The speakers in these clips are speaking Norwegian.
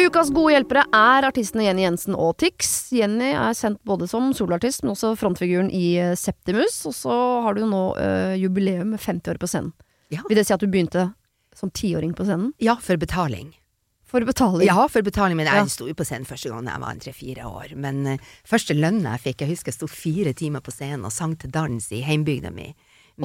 Ukas gode hjelpere er artistene Jenny Jensen og Tix. Jenny er sendt både som soloartist, men også frontfiguren i eh, Septimus. Og så har du nå uh, jubileum med 50 år på scenen. Ja. Vil det si at du begynte som tiåring på scenen? Ja, for betaling. For betaling? Ja, for betaling, men jeg Ja. sto jo på scenen første gang jeg var en tre-fire år. Men uh, første lønna jeg fikk, jeg husker jeg sto fire timer på scenen og sang til dans i heimbygda mi.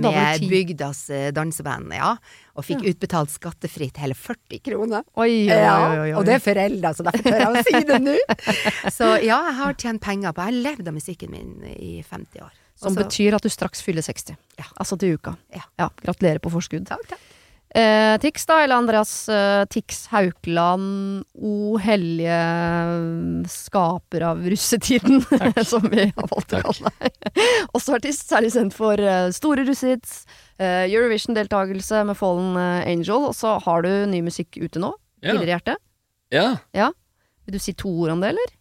Med bygdas eh, danseband, ja. Og fikk utbetalt skattefritt hele 40 kroner. Oi, oi, oi, oi, oi. og det er foreldre, så derfor tør jeg å si det nå. Så ja, jeg har tjent penger på Jeg har levd av musikken min i 50 år. Som Også, betyr at du straks fyller 60. Ja. Altså til uka. Ja. gratulerer på forskudd. Takk, takk. Eh, Tix, da, eller Andreas eh, Tix Haukeland, O hellige skaper av russetiden, som vi har valgt å kalle deg. Også artist, særlig sendt for eh, store russehits, eh, Eurovision-deltakelse med Fallen eh, Angel, og så har du ny musikk ute nå. Ja. I hjertet. Ja. Vil du si to ord om det, eller?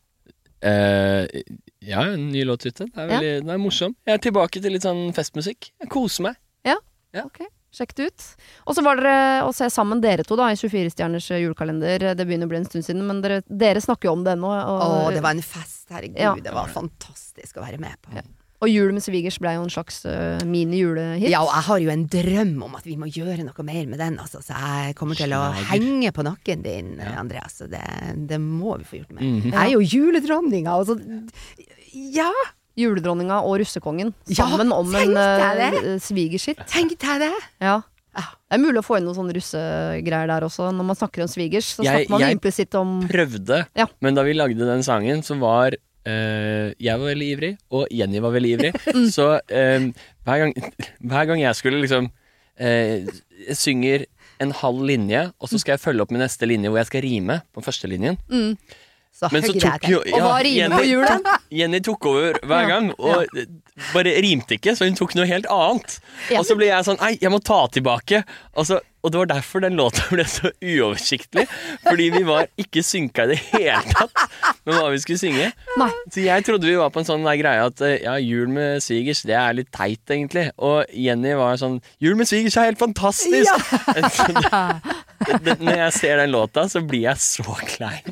Eh, ja, en ny låt ute. Det er, veldig, det er morsom. Jeg er tilbake til litt sånn festmusikk. Jeg koser meg. Ja. Ok, sjekk det ut. Og så var dere å se sammen, dere to, da, i 24-stjerners julekalender. Det begynner å bli en stund siden, men dere, dere snakker jo om det ennå. Å, det var en fest, herregud. Ja. Det var fantastisk å være med på. Ja. og Jul med svigers ble jo en slags uh, mini-julehit. Ja, og jeg har jo en drøm om at vi må gjøre noe mer med den, altså. Så jeg kommer til å henge på nakken din, Ja. Andreas. Så det, det må vi få gjort med. Mhm. Jeg er jo juledronninga, altså. Ja, Juledronninga og russekongen Ja, sammen om en uh, svigerskitt. tenkte jeg det? Ja. Ja. Det er mulig å få inn noen sånne russegreier der også. Når man snakker om svigers, så Jeg- snakker man jeg- implisitt om Prøvde, Ja. men da vi lagde den sangen, så var uh, jeg var veldig ivrig, og Jenny var veldig ivrig. Mm. så eh, hver, gang, hver gang jeg skulle liksom uh, Jeg synger en halv linje, og så skal jeg følge opp med neste linje hvor jeg skal rime på første linjen. Så Men så tok jo Og Jenny, tok- Jenny tok over hver gang, og bare rimte ikke, så hun tok noe helt annet. Ja. Og så ble jeg sånn Nei, jeg må ta tilbake. Og, så, og det var derfor den låta ble så uoversiktlig. Fordi vi var ikke synka i det hele tatt med hva vi skulle synge. Nei. Så jeg trodde vi var på en sånn greie at eh, ja, jul med svigers, det er litt teit, egentlig. Og Jenny var sånn Jul med svigers er helt fantastisk! Det, når jeg ser den låta, så blir jeg så klein.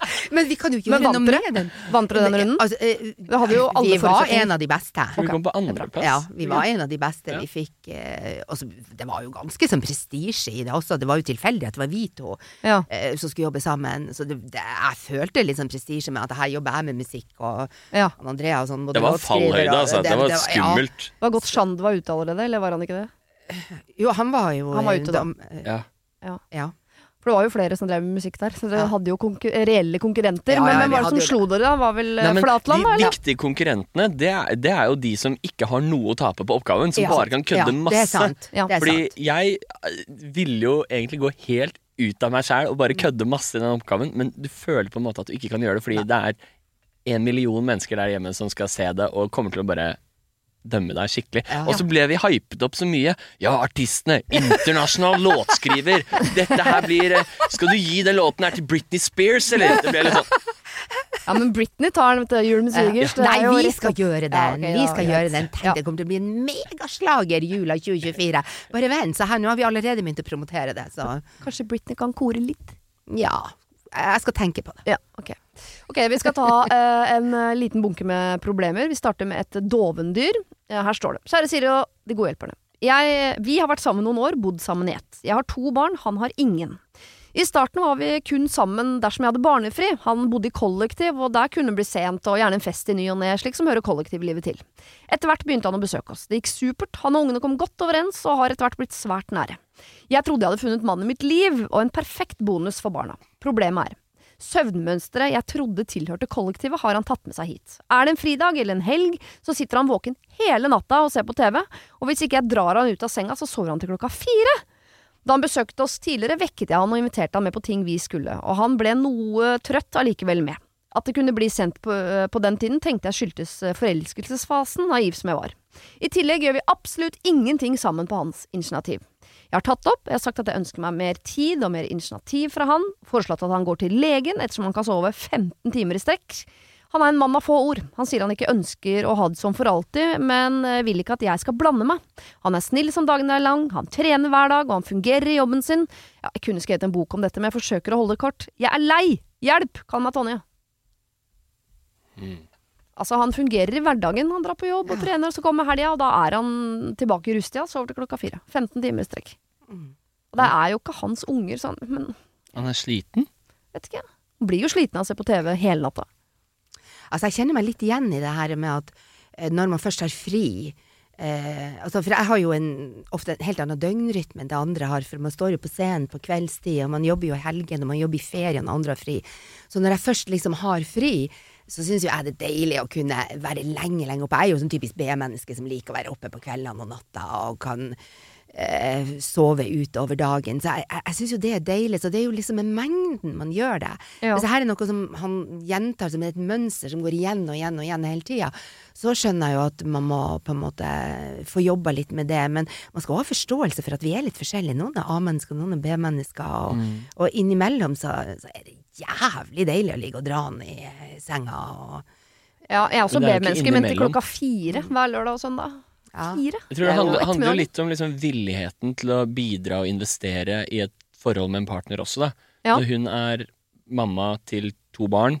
Men vi kan jo ikke gjøre noe med den. Vant dere den runden? Altså, eh, Det hadde jo alle vi var en av de beste. Okay. vi kom på andreplass. Ja, vi var en av de beste. Ja. Vi fikk eh, altså, Det var jo ganske sånn prestisje i det også. Det var jo tilfeldig at det var vi to Ja. eh, som skulle jobbe sammen. Så det, det, jeg følte litt sånn prestisje med at her jobber jeg med musikk, og ja. Andrea og sånn. Det var fallhøyde, altså. Det var ja. skummelt. Det var godt Shand var ute allerede, eller var han ikke det? Jo, han var jo Han var ute da. Ja. ja. For det var jo flere som drev med musikk der, så dere Ja. hadde jo konkur reelle konkurrenter. Ja, ja, men hvem var det som hadde slo dere, da? Var vel Nei, Flatland? De Eller? viktige konkurrentene, det er, det er jo de som ikke har noe å tape på oppgaven, som bare kan kødde masse. Det sant. Ja. Fordi jeg eh, ville jo egentlig gå helt ut av meg sjæl og bare kødde masse i den oppgaven, men du føler på en måte at du ikke kan gjøre det, fordi det er en million mennesker der hjemme som skal se det, og kommer til å bare dømme deg skikkelig. Ja. Og så ble vi hypet opp så mye. Ja, artistene, internasjonal låtskriver. Dette her blir eh, Skal du gi den låten her til Britney Spears, eller? Det ble litt sånn Ja, men Britney tar den til Jul med svigers. er Nei, vi skal gjøre den. Vi skal gjøre den. Tenk, Ja. det kommer til å bli en megaslager jula 2024. Bare vent, så her nå har vi allerede begynt å promotere det, så Kanskje Britney kan kore litt? ja. Jeg skal tenke på det. Ja, ok. Ok, Vi skal ta eh, en eh, liten bunke med problemer. Vi starter med et dovendyr. Eh, her står det. Kjære Siri og de gode hjelperne. Jeg, vi har vært sammen noen år, bodd sammen i ett. Jeg har to barn, han har ingen. I starten var vi kun sammen dersom jeg hadde barnefri. Han bodde i kollektiv, og der kunne det bli sent og gjerne en fest i ny og ne, slik som hører kollektivlivet til. Etter hvert begynte han å besøke oss. Det gikk supert, han og ungene kom godt overens og har etter hvert blitt svært nære. Jeg trodde jeg hadde funnet mannen i mitt liv, og en perfekt bonus for barna. Problemet er Søvnmønsteret jeg trodde tilhørte kollektivet, har han tatt med seg hit. Er det en fridag eller en helg, så sitter han våken hele natta og ser på TV, og hvis ikke jeg drar han ut av senga, så sover han til klokka fire. Da han besøkte oss tidligere, vekket jeg han og inviterte han med på ting vi skulle, og han ble noe trøtt allikevel med. At det kunne bli sendt på, på den tiden, tenkte jeg skyldtes eh, forelskelsesfasen, naiv som jeg var. I tillegg gjør vi absolutt ingenting sammen på hans initiativ. Jeg har tatt opp, jeg har sagt at jeg ønsker meg mer tid og mer initiativ fra han, foreslått at han går til legen ettersom han kan sove 15 timer i strekk. Han er en mann av få ord. Han sier han ikke ønsker å ha det sånn for alltid, men eh, vil ikke at jeg skal blande meg. Han er snill som dagen er lang, han trener hver dag, og han fungerer i jobben sin. Ja, jeg kunne skrevet en bok om dette, men jeg forsøker å holde det kort. Jeg er lei! Hjelp! Kall meg Tonje. Altså, han fungerer i hverdagen. Han drar på jobb og trener, så kommer helga, og da er han tilbake i rustida. sover til klokka fire. 15 timer i strekk. Og det er jo ikke hans unger, sånn, men Han er sliten. vet ikke. Han blir jo sliten av å se på TV hele natta. Altså, jeg kjenner meg litt igjen i det her med at eh, når man først har fri eh, altså, For jeg har jo en, ofte en helt annen døgnrytme enn det andre har, for man står jo på scenen på kveldstid, og man jobber jo i helgen, og man jobber i ferien, og andre har fri. Så når jeg først liksom har fri, så syns jo jeg det er deilig å kunne være lenge, lenge oppe. Jeg er jo sånn typisk B-menneske som liker å være oppe på kveldene og natta, og kan eh, sove ut over dagen. Så jeg, jeg, jeg syns jo det er deilig. Så det er jo liksom med mengden man gjør det. Ja. Hvis det her er noe som han gjentar som et mønster som går igjen og igjen og igjen hele tida, så skjønner jeg jo at man må på en måte få jobba litt med det. Men man skal ha forståelse for at vi er litt forskjellige. Noen er A-mennesker, noen er B-mennesker. Og, og innimellom så, så er det jævlig deilig å ligge og dra han i senga og Ja, jeg er også B-menneske, men til klokka fire hver lørdag og søndag. Ja. Fire? Jeg tror det er handler, handler jo litt om liksom villigheten til å bidra og investere i et forhold med en partner også, da. Ja. Når hun er mamma til to barn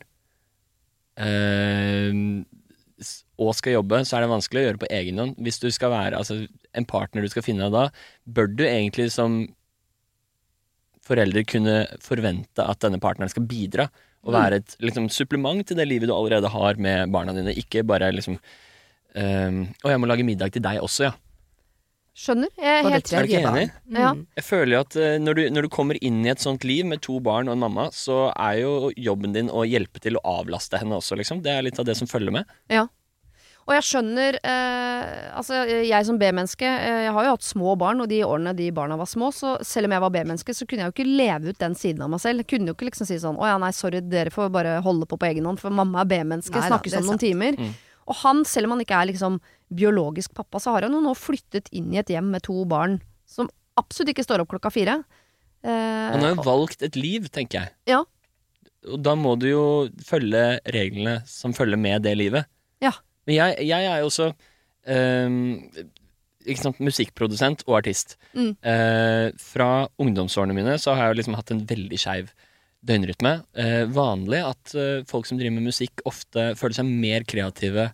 eh, og skal jobbe, så er det vanskelig å gjøre på egen hånd. Hvis du skal være altså, en partner du skal finne deg da, bør du egentlig som forelder kunne forvente at denne partneren skal bidra og være et liksom, supplement til det livet du allerede har med barna dine. Ikke bare liksom ehm, og jeg må lage middag til deg også, ja. Skjønner. Jeg er helt Er du ikke enig? barn. Ja. Mm. Jeg føler at uh, når du, når du kommer inn i et sånt liv med to barn og en mamma, så er jo jobben din å hjelpe til å avlaste henne også, liksom. Det er litt av det som følger med. Og jeg skjønner eh, Altså, jeg som B-menneske, eh, jeg har jo hatt små barn, og de årene de barna var små, så selv om jeg var B-menneske, så kunne jeg jo ikke leve ut den siden av meg selv. Jeg kunne jo ikke liksom si sånn Å ja, nei, sorry, dere får bare holde på på egen hånd, for mamma er B-menneske, snakkes er om noen timer. Mm. Og han, selv om han ikke er liksom biologisk pappa, så har han jo nå flyttet inn i et hjem med to barn som absolutt ikke står opp klokka fire. Eh, Han har jo valgt et liv, tenker jeg. Ja. Og da må du jo følge reglene som følger med det livet. Ja. Men jeg, jeg er jo også eh, ikke sant, musikkprodusent og artist. Mm. Eh, fra ungdomsårene mine så har jeg liksom hatt en veldig skeiv døgnrytme. Eh, vanlig at eh, folk som driver med musikk, ofte føler seg mer kreative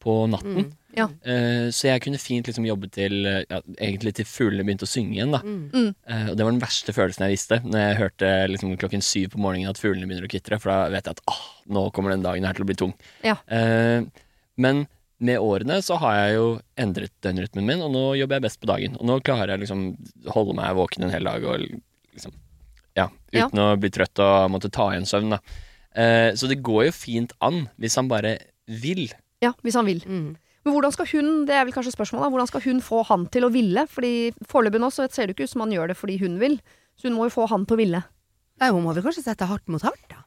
på natten. Ja. Eh, så jeg kunne fint liksom jobbe til ja, Egentlig til fuglene begynte å synge igjen. da Mm. Eh, og det var den verste følelsen jeg visste, når jeg hørte liksom, klokken syv på morgenen at fuglene begynner å kvitre. For da vet jeg at ah, nå kommer den dagen her til å bli tung. Ja. Eh, men med årene så har jeg jo endret døgnrytmen min, og nå jobber jeg best på dagen. Og nå klarer jeg liksom holde meg våken en hel dag og liksom Ja, Ja. uten å bli trøtt og måtte ta igjen søvn, da. Eh, så det går jo fint an hvis han bare vil. ja, hvis han vil. Mm. Men hvordan skal hun det er vel kanskje spørsmålet, hvordan skal hun få han til å ville? Fordi Foreløpig nå så ser det ikke ut som han gjør det fordi hun vil, så hun må jo få han til å ville. Nei, hun må vel kanskje sette hardt mot hardt, da.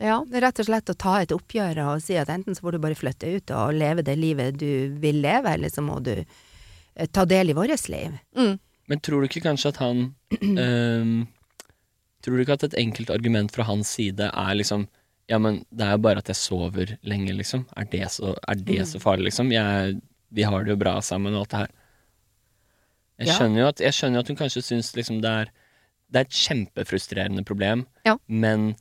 Ja. Det er rett og slett å ta et oppgjør og si at enten så får du bare flytte ut og leve det livet du vil leve, eller så må du eh, ta del i vårt liv. Mm. Men tror du ikke kanskje at han ehm, Tror du ikke at et enkelt argument fra hans side er liksom Ja, men det er jo bare at jeg sover lenge, liksom. Er det så, er det så farlig, liksom? Jeg, vi har det jo bra sammen og alt det her. Jeg Ja. skjønner jo at, jeg skjønner jo at hun kanskje syns liksom det er Det er et kjempefrustrerende problem, Ja. men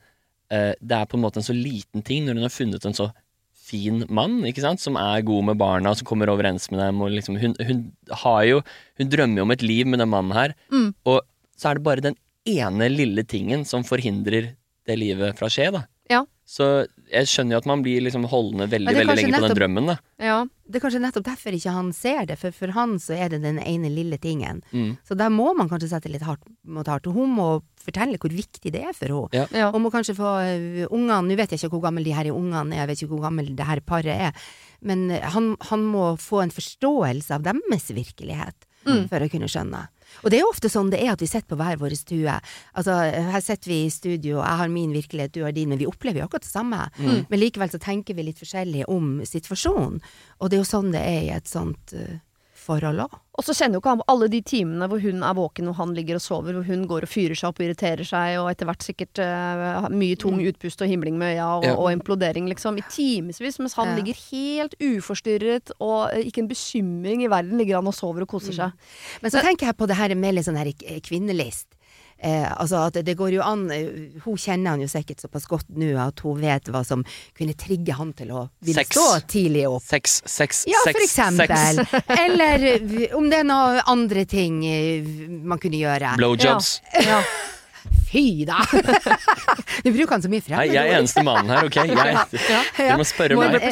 eh, det er på en måte en så liten ting når hun har funnet en så fin mann, ikke sant, som er god med barna, som kommer overens med dem, og liksom Hun, hun har jo Hun drømmer jo om et liv med den mannen her, Mm. og så er det bare den ene lille tingen som forhindrer det livet fra å skje, da. Ja. Så jeg skjønner jo at man blir liksom holdende veldig, veldig lenge lenge på den drømmen, da. ja. Det er kanskje nettopp derfor ikke han ser det, for for han så er det den ene lille tingen. Mm. Så der må man kanskje sette litt hardt mot hardt, og hun må fortelle hvor viktig det er for henne. ja. Hun må kanskje få øh, ungene Nå vet jeg ikke hvor gammel de her ungene er, jeg vet ikke hvor gammel det her paret er, men han, han må få en forståelse av deres virkelighet Mm. for å kunne skjønne. Og det er jo ofte sånn det er at vi sitter på hver vår stue. Altså, her sitter vi i studio, jeg har min virkelighet, du har din, men vi opplever jo akkurat det samme. Mm. Men likevel så tenker vi litt forskjellig om situasjonen. Og det er jo sånn det er i et sånt eh, forhold òg. Og så kjenner jo ikke han alle de timene hvor hun er våken og han ligger og sover, hvor hun går og fyrer seg opp og irriterer seg, og etter hvert sikkert uh, mye tung utpust og himling med øya og, Ja. og implodering, liksom, i timevis, mens han Ja. ligger helt uforstyrret og eh, ikke en bekymring i verden, ligger han og sover og koser seg. Men så tenker jeg på det her med litt sånn her eh, kvinnelist. Eh, altså at det går jo an eh, Hun kjenner han jo sikkert såpass godt nå at hun vet hva som kunne trigge han til å ville Sex. stå tidlig opp. Sex, sex, Ja, sex, for eksempel. sex. Eller eh, om det er noen andre ting eh, man kunne gjøre. Blowjobs. Ja. Fy da! Du bruker han så mye Nei, jeg er eneste mannen her, ok? Jeg, du må spørre Må meg.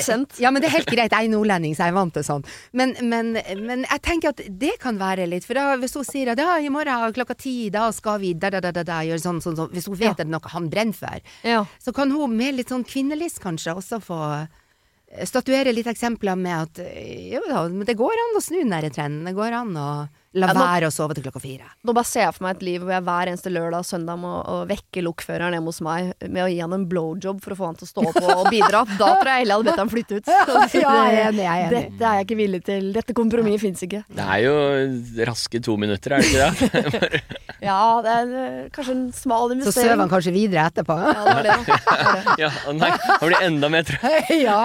Ja, men det er helt greit. Jeg er nordlending, så jeg er vant til sånn. Men, men, men jeg tenker at det kan være litt For da, hvis hun sier at ja, i morgen klokka ti, da skal vi da, da, da, da, da gjøre sånn, sånn, sånn. Hvis hun vet Ja. at det er noe han brenner for, Ja. så kan hun med litt sånn kvinnelist kanskje også få eh, statuere litt eksempler med at eh, jo da, det går an å snu den der trenden. Det går an å la Ja, nå- være å sove til klokka fire. Nå bare ser jeg for meg et liv hvor jeg hver eneste lørdag og søndag må vekke lokføreren hjemme hos meg med å gi han en blowjob for å få han til å stå opp og, bidra. Da tror jeg heller jeg hadde bedt han flytte ut. Ja, jeg er enig, jeg er enig. Dette er jeg ikke villig til. Dette kompromisset fins ikke. Det er jo raske to minutter, er det ikke det? Ja, det er eh, kanskje en smal Så investering. søver han kanskje videre etterpå. Ja, det var det. det, var det. Ja, nei, han blir enda mer trøtt. ja.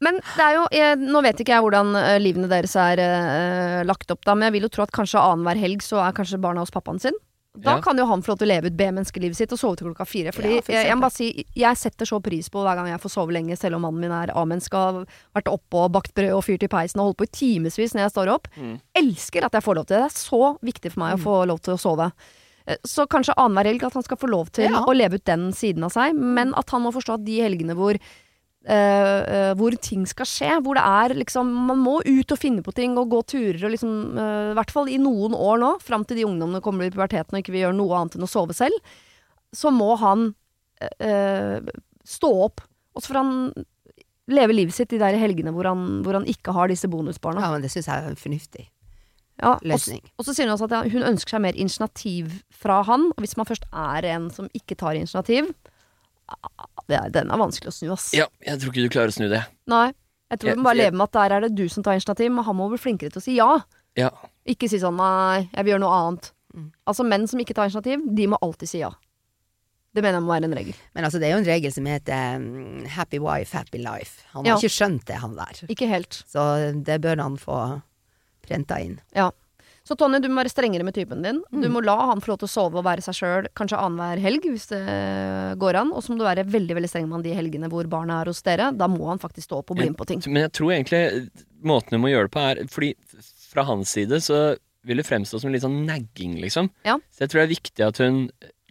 Men det er jo, jeg, nå vet ikke jeg hvordan eh, livene deres er eh, lagt opp, da, men jeg vil jo tro at kanskje annenhver helg så er kanskje barna hos pappaen sin. Da Ja. kan jo han få lov til å leve ut B-menneskelivet sitt og sove til klokka fire. Fordi Ja, for jeg, jeg må bare si, jeg setter så pris på hver gang jeg får sove lenge, selv om mannen min er A-menneske har vært oppe og bakt brød og fyrt i peisen og holdt på i timevis når jeg står opp. Mm. Elsker at jeg får lov til det. Det er så viktig for meg å få lov til å sove. Eh, Så kanskje annenhver helg at han skal få lov til Ja. å leve ut den siden av seg, men at han må forstå at de helgene hvor eh, hvor ting skal skje. Hvor det er liksom Man må ut og finne på ting og gå turer og liksom eh, I hvert fall i noen år nå, fram til de ungdommene kommer i puberteten og ikke vil gjøre noe annet enn å sove selv, så må han stå opp. Og så får han leve livet sitt de der helgene hvor han, hvor han ikke har disse bonusbarna. ja, men det syns jeg er en fornuftig. Ja, løsning. og så sier hun også at hun ønsker seg mer initiativ fra han. Og hvis man først er en som ikke tar initiativ, er, den er vanskelig å snu, ass. Ja, jeg tror ikke du klarer å snu det. Nei. Jeg tror Jeg- du må bare leve med at der er det du som tar initiativ, men han må bli flinkere til å si ja. Ja. Ikke si sånn nei, jeg vil gjøre noe annet. Mm. Altså menn som ikke tar initiativ, de må alltid si ja. Det mener jeg må være en regel. Men altså, det er jo en regel som heter mm, happy wife, happy life. Han Ja. har ikke skjønt det, han der. Ikke helt. Så det bør han få prenta inn. Ja. Så Tonje, du må være strengere med typen din. Mm. Du må la han få lov til å sove og være seg sjøl kanskje annenhver helg, hvis det går an. Og så må du være veldig veldig streng med han de helgene hvor barna er hos dere. Da må han faktisk stå opp og bli med på ting. Men jeg tror egentlig måten du må gjøre det på, er Fordi fra hans side så vil det fremstå som litt sånn nagging, liksom. Ja. Så jeg tror det er viktig at hun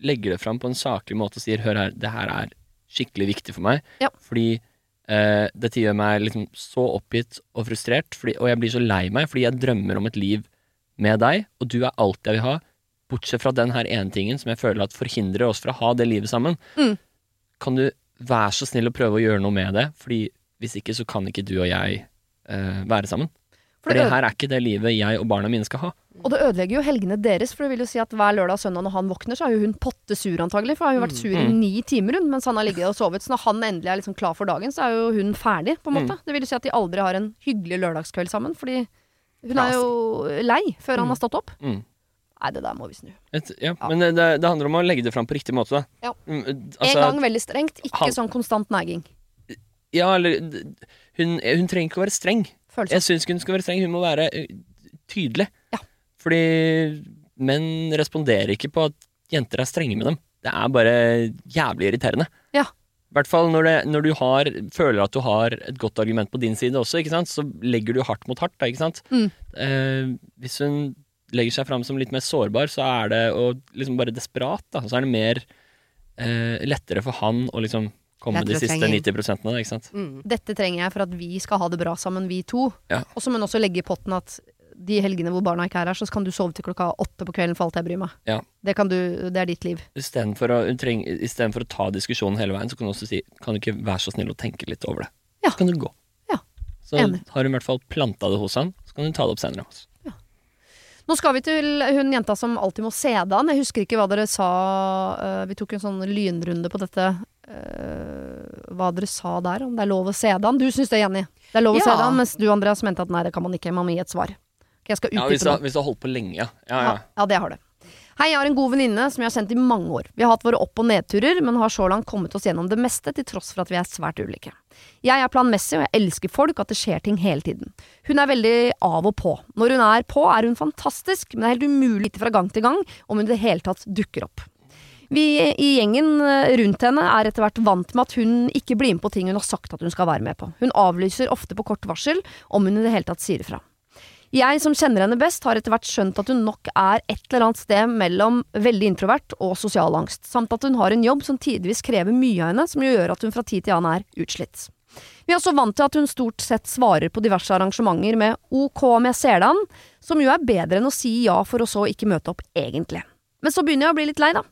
legger det fram på en saklig måte og sier hør her, det her er skikkelig viktig for meg. Ja. Fordi eh, dette gjør meg liksom så oppgitt og frustrert, fordi, og jeg blir så lei meg fordi jeg drømmer om et liv med deg, og du er alt jeg vil ha, bortsett fra den her ene tingen som jeg føler at forhindrer oss fra å ha det livet sammen. Mm. Kan du være så snill å prøve å gjøre noe med det? Fordi hvis ikke så kan ikke du og jeg uh, være sammen. For For det her er ikke det livet jeg og barna mine skal ha. Og det ødelegger jo helgene deres, for det vil jo si at hver lørdag og søndag når han våkner, så er jo hun potte sur antagelig, for hun har jo vært sur i Mm. ni timer hun, mens han har ligget og sovet. Så når han endelig er liksom klar for dagen, så er jo hun ferdig, på en måte. Det vil jo si at de aldri har en hyggelig lørdagskveld sammen, fordi hun er jo lei før han har stått opp. Mm. Nei, det der må vi snu. Et, ja, Men det, det handler om å legge det fram på riktig måte, da. Ja. Altså, En altså, gang veldig strengt, ikke han- sånn konstant nagging. Ja, eller hun, hun trenger ikke å være streng. Følelser. Jeg syns ikke hun skal være streng, hun må være tydelig. Ja. Fordi menn responderer ikke på at jenter er strenge med dem. Det er bare jævlig irriterende. Ja. I hvert fall når, det, når du har, føler at du har et godt argument på din side også, så legger du hardt mot hardt. Da, ikke sant? Mm. Eh, hvis hun legger seg fram som litt mer sårbar, så er det og liksom bare desperat. Da. Så er det mer eh, lettere for han å liksom komme med de siste trenge inn. 90 prosentene. Ikke sant? Mm. Dette trenger jeg for at vi skal ha det bra sammen, vi to. Ja. Må hun også legge i potten at de helgene hvor barna ikke er her, så kan du sove til klokka åtte på kvelden for alt jeg bryr meg. Ja. Det, kan du, det er ditt liv. Istedenfor å, treng- i stedet for å ta diskusjonen hele veien, så kan du også si Kan du ikke være så snill å tenke litt over det? Ja. Så kan du gå. Ja. Så Enig. har hun i hvert fall planta det hos han, så kan hun ta det opp senere. Også. Nå skal vi til hun jenta som alltid må se det an. Jeg husker ikke hva dere sa eh, Vi tok en sånn lynrunde på dette. eh, hva dere sa der, om det er lov å se det an. Du syns det, Jenny. Det er lov å Ja. se det an, mens du, Andreas, mente at nei, det kan man ikke. Man må gi et svar. Jeg skal Ja, utdype hvis, du, har- hvis du har holdt på lenge, ja. ja, Ja, ja. ja, det har du. Hei, jeg har en god venninne som jeg har kjent i mange år. Vi har hatt våre opp- og nedturer, men har så langt kommet oss gjennom det meste, til tross for at vi er svært ulike. Jeg er planmessig, og jeg elsker folk, at det skjer ting hele tiden. Hun er veldig av og på. Når hun er på, er hun fantastisk, men det er helt umulig fra gang til gang om hun i det hele tatt dukker opp. Vi i gjengen eh, rundt henne er etter hvert vant med at hun ikke blir med på ting hun har sagt at hun skal være med på. Hun avlyser ofte på kort varsel, om hun i det hele tatt sier ifra. Jeg som kjenner henne best, har etter hvert skjønt at hun nok er et eller annet sted mellom veldig introvert og sosial angst, samt at hun har en jobb som tidvis krever mye av henne, som gjør at hun fra tid til annen er utslitt. Vi er også vant til at hun stort sett svarer på diverse arrangementer med ok om jeg ser det an, som jo er bedre enn å si ja for å så ikke møte opp egentlig. Men så begynner jeg å bli litt lei, da.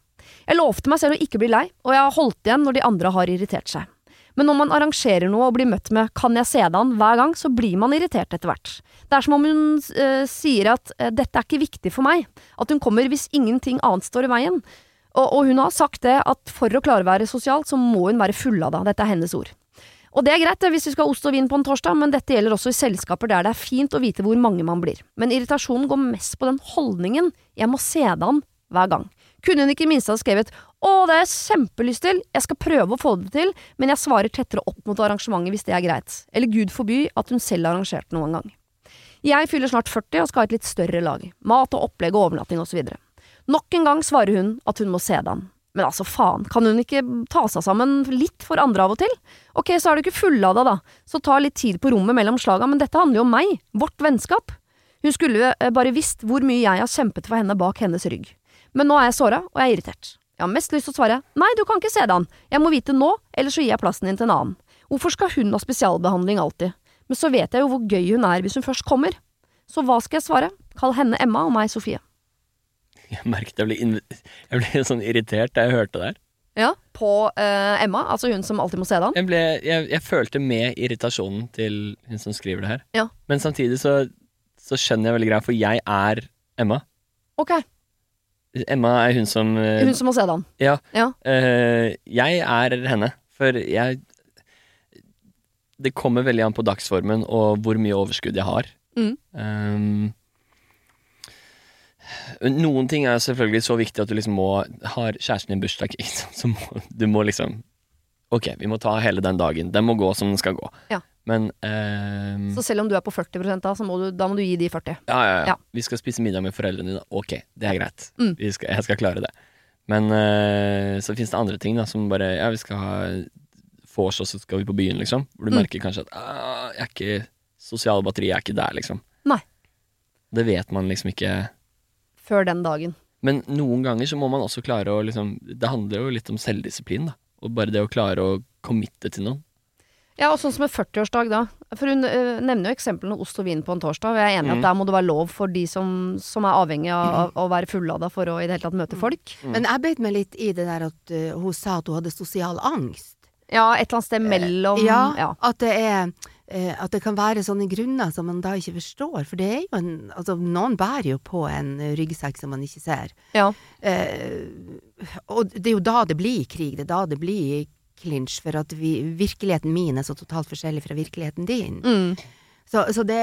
Jeg lovte meg selv å ikke bli lei, og jeg har holdt igjen når de andre har irritert seg. Men når man arrangerer noe og blir møtt med 'kan jeg se deg an' hver gang, så blir man irritert etter hvert. Det er som om hun uh, sier at eh, 'dette er ikke viktig for meg', at hun kommer hvis ingenting annet står i veien. Og, og hun har sagt det at for å klare å være sosial, så må hun være fullada. Dette er hennes ord. Og det er greit hvis vi skal ha ost og vin på en torsdag, men dette gjelder også i selskaper der det er fint å vite hvor mange man blir. Men irritasjonen går mest på den holdningen 'jeg må se deg an' hver gang. Kunne hun ikke i minste ha skrevet 'Å, det har jeg kjempelyst til, jeg skal prøve å få det til', men jeg svarer tettere opp mot arrangementet hvis det er greit. Eller gud forby at hun selv har arrangert noen gang. Jeg fyller snart 40 og skal ha et litt større lag. Mat og opplegg og overnatting osv. Nok en gang svarer hun at hun må se det an. Men altså, faen, kan hun ikke ta seg sammen litt for andre av og til? Ok, så er du ikke fullada, da, så ta litt tid på rommet mellom slaga, men dette handler jo om meg, vårt vennskap. Hun skulle eh, bare visst hvor mye jeg har kjempet for henne bak hennes rygg. Men nå er jeg såra, og jeg er irritert. Jeg har mest lyst til å svare nei, du kan ikke se det an, jeg må vite nå, ellers så gir jeg plassen din til en annen. Hvorfor skal hun ha spesialbehandling alltid? Men så vet jeg jo hvor gøy hun er hvis hun først kommer. Så hva skal jeg svare? Kall henne Emma og meg Sofie. Jeg merket jeg ble, jeg ble sånn irritert da jeg hørte det her. Ja, på uh, Emma, altså hun som alltid må se det an. Jeg, ble, jeg, jeg følte med irritasjonen til hun som skriver det her. Ja. Men samtidig så, så skjønner jeg veldig greia, for jeg er Emma. Ok, Emma er hun som eh, hun som må se det. Ja. Ja. Uh, jeg er henne, for jeg Det kommer veldig an på dagsformen og hvor mye overskudd jeg har. Mm. Um, noen ting er selvfølgelig så viktig at du liksom må Har kjæresten din bursdag, så må du må liksom Ok, vi må ta hele den dagen. Den må gå som den skal gå. Ja. Men eh, Så selv om du er på 40 da, så må du, da må du gi de 40. ja, ja, ja. Ja. Vi skal spise middag med foreldrene dine. Ok, det er greit. Mm. Vi skal, jeg skal klare det. Men eh, så finnes det andre ting da som bare Ja, vi skal ha vors, og så skal vi på byen, liksom. Hvor du Mm. merker kanskje at ah, jeg er ikke Sosiale batteri er ikke der, liksom. Nei. Det vet man liksom ikke. Før den dagen. Men noen ganger så må man også klare å liksom Det handler jo litt om selvdisiplin, da. Og bare det å klare å committe til noe. Ja, og sånn som en 40-årsdag da. For hun uh, nevner jo eksemplene ost og vin på en torsdag, og jeg er enig i Mm. at der må det være lov for de som, som er avhengig av, av å være fullada for å i det hele tatt møte folk. Mm. Men jeg beit meg litt i det der at uh, hun sa at hun hadde sosial angst. Ja, et eller annet sted mellom ja, ja. At det er eh, At det kan være sånne grunner som man da ikke forstår. For det er jo en Altså, noen bærer jo på en ryggsekk som man ikke ser. ja. Eh, og det er jo da det blir krig. Det er da det blir clinch. For at vi, virkeligheten min er så totalt forskjellig fra virkeligheten din. Mm. Så, så det,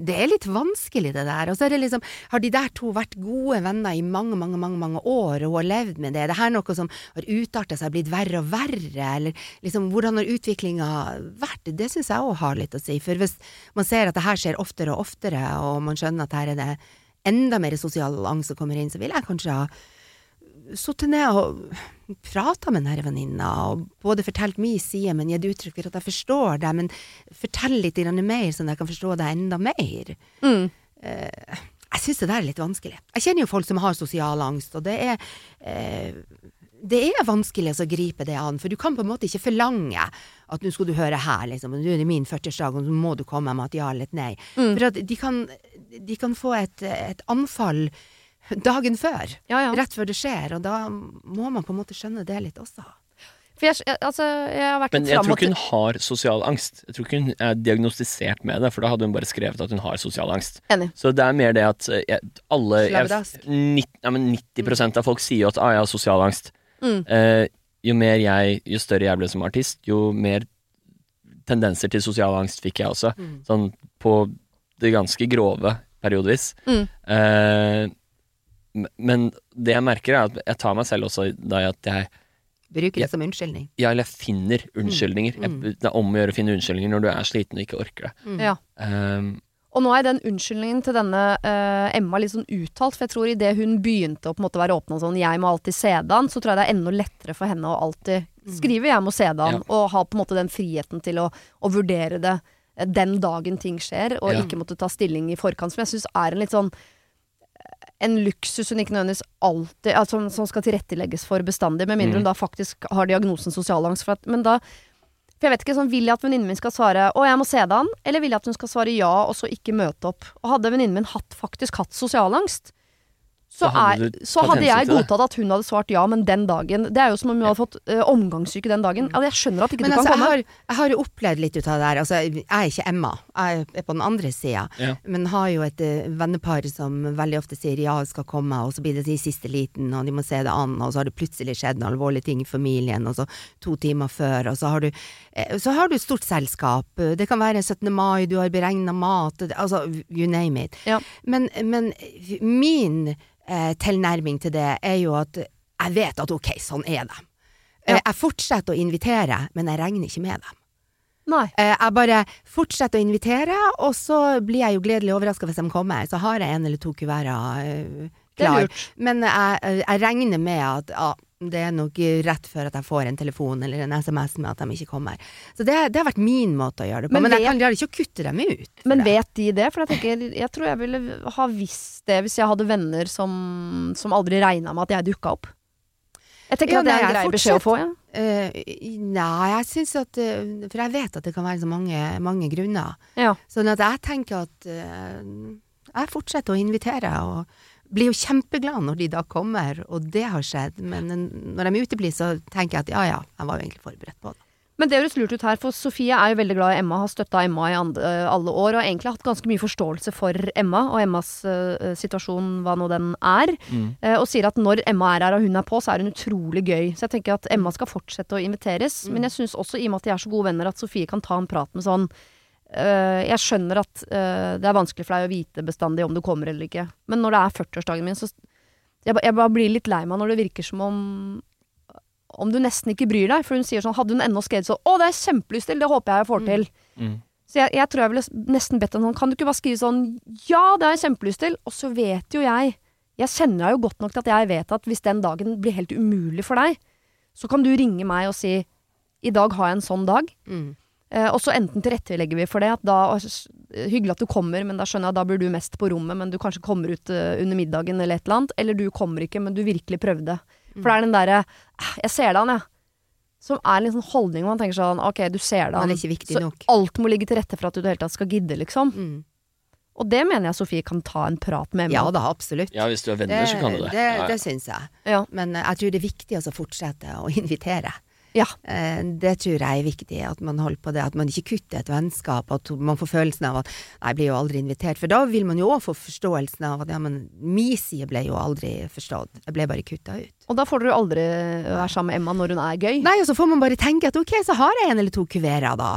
det er litt vanskelig, det der. Og så er det liksom Har de der to vært gode venner i mange, mange, mange mange år, og hun har levd med det? Er det her noe som har utarta seg, blitt verre og verre? Eller liksom, hvordan har utviklinga vært? Det syns jeg òg har litt å si. For hvis man ser at det her skjer oftere og oftere, og man skjønner at her er det enda mer sosial angst som kommer inn, så vil jeg kanskje ha sittet ned og prata med denne venninna, og både fortalt min side, men gitt uttrykk for at jeg forstår deg, men fortell litt mer, sånn at jeg kan forstå deg enda mer. Mm. Eh, jeg syns det der er litt vanskelig. Jeg kjenner jo folk som har sosial angst, og det er eh, det er vanskelig å gripe det an, for du kan på en måte ikke forlange at nå skal du høre her, liksom, nå er det min 40-årsdag, og så må du komme med et ja eller et nei. Mm. For at de kan, de kan få et, et anfall dagen før, Ja, ja. rett før det skjer, og da må man på en måte skjønne det litt også. For jeg, altså, jeg har vært Men jeg tror ikke hun har sosial angst. Jeg tror ikke hun er diagnostisert med det, for da hadde hun bare skrevet at hun har sosial angst. Enig. Så det er mer det at eh, jeg, alle jeg, 90, ja, men 90 av folk sier jo at ah, jeg har sosial angst. Mm. Eh, jo mer jeg, jo større jeg ble som artist, jo mer tendenser til sosial angst fikk jeg også. Mm. Sånn på det ganske grove periodevis. Mm. Eh, men det jeg merker, er at jeg tar meg selv også da i at jeg Bruker det som unnskyldning. ja, eller jeg finner unnskyldninger. Mm. Jeg, det er om å gjøre å finne unnskyldninger når du er sliten og ikke orker det. Mm. Ja. Um, Og nå er den unnskyldningen til denne uh, Emma litt sånn uttalt, for jeg tror idet hun begynte å på en måte være åpna sånn 'jeg må alltid se den, så tror jeg det er enda lettere for henne å alltid skrive 'jeg må se den, Ja. og ha på en måte den friheten til å, å vurdere det eh, den dagen ting skjer, og Ja. ikke måtte ta stilling i forkant, som jeg syns er en litt sånn en luksus hun ikke nødvendigvis alltid altså, som, skal tilrettelegges for bestandig, med mindre Mm. hun da faktisk har diagnosen sosial angst. For at, men da for jeg vet ikke, sånn, Vil jeg at venninnen min skal svare 'Å, jeg må se deg an', eller vil jeg at hun skal svare ja, og så ikke møte opp? Og hadde venninnen min hatt, faktisk hatt sosial angst, så, er, så hadde jeg godtatt at hun hadde svart ja, men den dagen Det er jo som om hun hadde fått uh, omgangssyke den dagen. Altså, jeg skjønner at ikke Men du altså, kan jeg komme. har, jeg har jo opplevd litt ut av det der. Altså, jeg er ikke Emma, jeg er på den andre sida. Ja. Men har jo et uh, vennepar som veldig ofte sier ja, skal komme, og så blir det i siste liten, og de må se det an, og så har det plutselig skjedd noen alvorlige ting i familien, og så to timer før, og så har du, eh, så har du et stort selskap. Det kan være 17. mai, du har beregna mat, altså you name it. Ja. Men, men min eh, tilnærming til det er jo at jeg vet at ok, sånn er det. Eh, Ja. Jeg fortsetter å invitere, men jeg regner ikke med dem. Nei. Eh, Jeg bare fortsetter å invitere, og så blir jeg jo gledelig overraska hvis de kommer. Så har jeg en eller to kuverter eh, klar. Men jeg, jeg regner med at ja, det er nok rett før at jeg får en telefon eller en SMS med at de ikke kommer. Så det, det har vært min måte å gjøre det på. Men Men, vet- jeg klarer ikke å kutte dem ut. Men det. vet de det? For jeg tenker, jeg tror jeg ville ha visst det hvis jeg hadde venner som, som aldri regna med at jeg dukka opp. Jeg tenker Ja, at det er en grei beskjed å få. Ja. Uh, nei, jeg syns at uh, For jeg vet at det kan være så mange, mange grunner. Ja. Sånn at jeg tenker at uh, jeg fortsetter å invitere, og blir jo kjempeglad når de da kommer, og det har skjedd. Men eh, når de uteblir, så tenker jeg at ja ja, jeg var jo egentlig forberedt på det. Men det høres lurt ut her, for Sofie er jo veldig glad i Emma, har støtta Emma i øh, alle år, og har egentlig hatt ganske mye forståelse for Emma og Emmas uh, situasjon, hva nå den er. Mm. Uh, og sier at når Emma er her og hun er på, så er hun utrolig gøy. Så jeg tenker at Emma skal fortsette å inviteres. Men jeg syns også, i og med at de er så gode venner, at Sofie kan ta en prat med sånn øh, Jeg skjønner at uh, det er vanskelig for deg å vite bestandig om du kommer eller ikke, men når det er 40-årsdagen min, så jeg, jeg bare blir litt lei meg når det virker som om om du nesten ikke bryr deg. For hun sier sånn, hadde hun ennå skrevet sånn 'Å, det er jeg kjempelyst til, det håper jeg jeg får til'. Mm. Så jeg, jeg tror jeg ville nesten bedt henne sånn, kan du ikke bare skrive sånn 'Ja, det har jeg kjempelyst til', og så vet jo jeg Jeg kjenner deg jo godt nok til at jeg vet at hvis den dagen blir helt umulig for deg, så kan du ringe meg og si 'I dag har jeg en sånn dag'. Mm. Eh, og så enten tilrettelegger vi for det, at da Hyggelig at du kommer, men da skjønner jeg at da blir du mest på rommet, men du kanskje kommer ut eh, under middagen eller et eller annet. Eller du kommer ikke, men du virkelig prøvde. For det er den derre "Ah, 'Jeg ser det an, jeg'. Som er en sånn holdning hvor man tenker sånn Ok, du ser det an. er Så nok. alt må ligge til rette for at du i det hele tatt skal gidde, liksom. Mm. Og det mener jeg Sofie kan ta en prat med Ja da, absolutt. Ja, hvis du er venner, så kan du det. Det, Ja, ja. det syns jeg. Ja. Men eh, jeg tror det er viktig å fortsette å invitere. Ja. Eh, Det tror jeg er viktig, at man holder på det. At man ikke kutter et vennskap. At man får følelsen av at jeg blir jo aldri invitert. For da vil man jo òg få forståelsen av at ja, men min side ble jo aldri forstått. Jeg ble bare kutta ut. Og da får dere jo aldri være sammen med Emma når hun er gøy. Nei, og så får man bare tenke at ok, så har jeg en eller to kuverer da,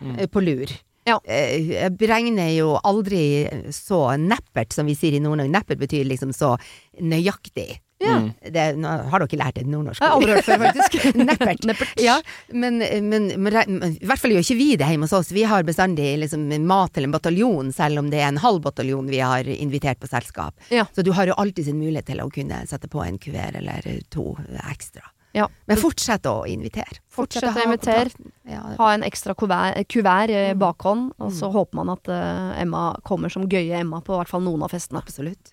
mm. på lur. Ja. Eh, Jeg beregner jo aldri så neppert, som vi sier i Nord-Norge. Neppert betyr liksom så nøyaktig. Ja. Mm. Det, nå har dere lært et nordnorsk Jeg har aldri hørt før, faktisk. Neppert. Neppert. Ja, men, men, men, i hvert fall gjør ikke vi det hjemme hos oss. Vi har bestandig liksom mat til en bataljon, selv om det er en halv bataljon vi har invitert på selskap. Ja. Så du har jo alltid sin mulighet til å kunne sette på en kuver eller to ekstra. Ja. Men fortsett å invitere. Fortsett fortsett å invitere. Ja, Ha en ekstra kuvert, kuvert i Mm. bakhånd, og så håper man at uh, Emma kommer som gøye Emma på hvert fall noen av festene. absolutt.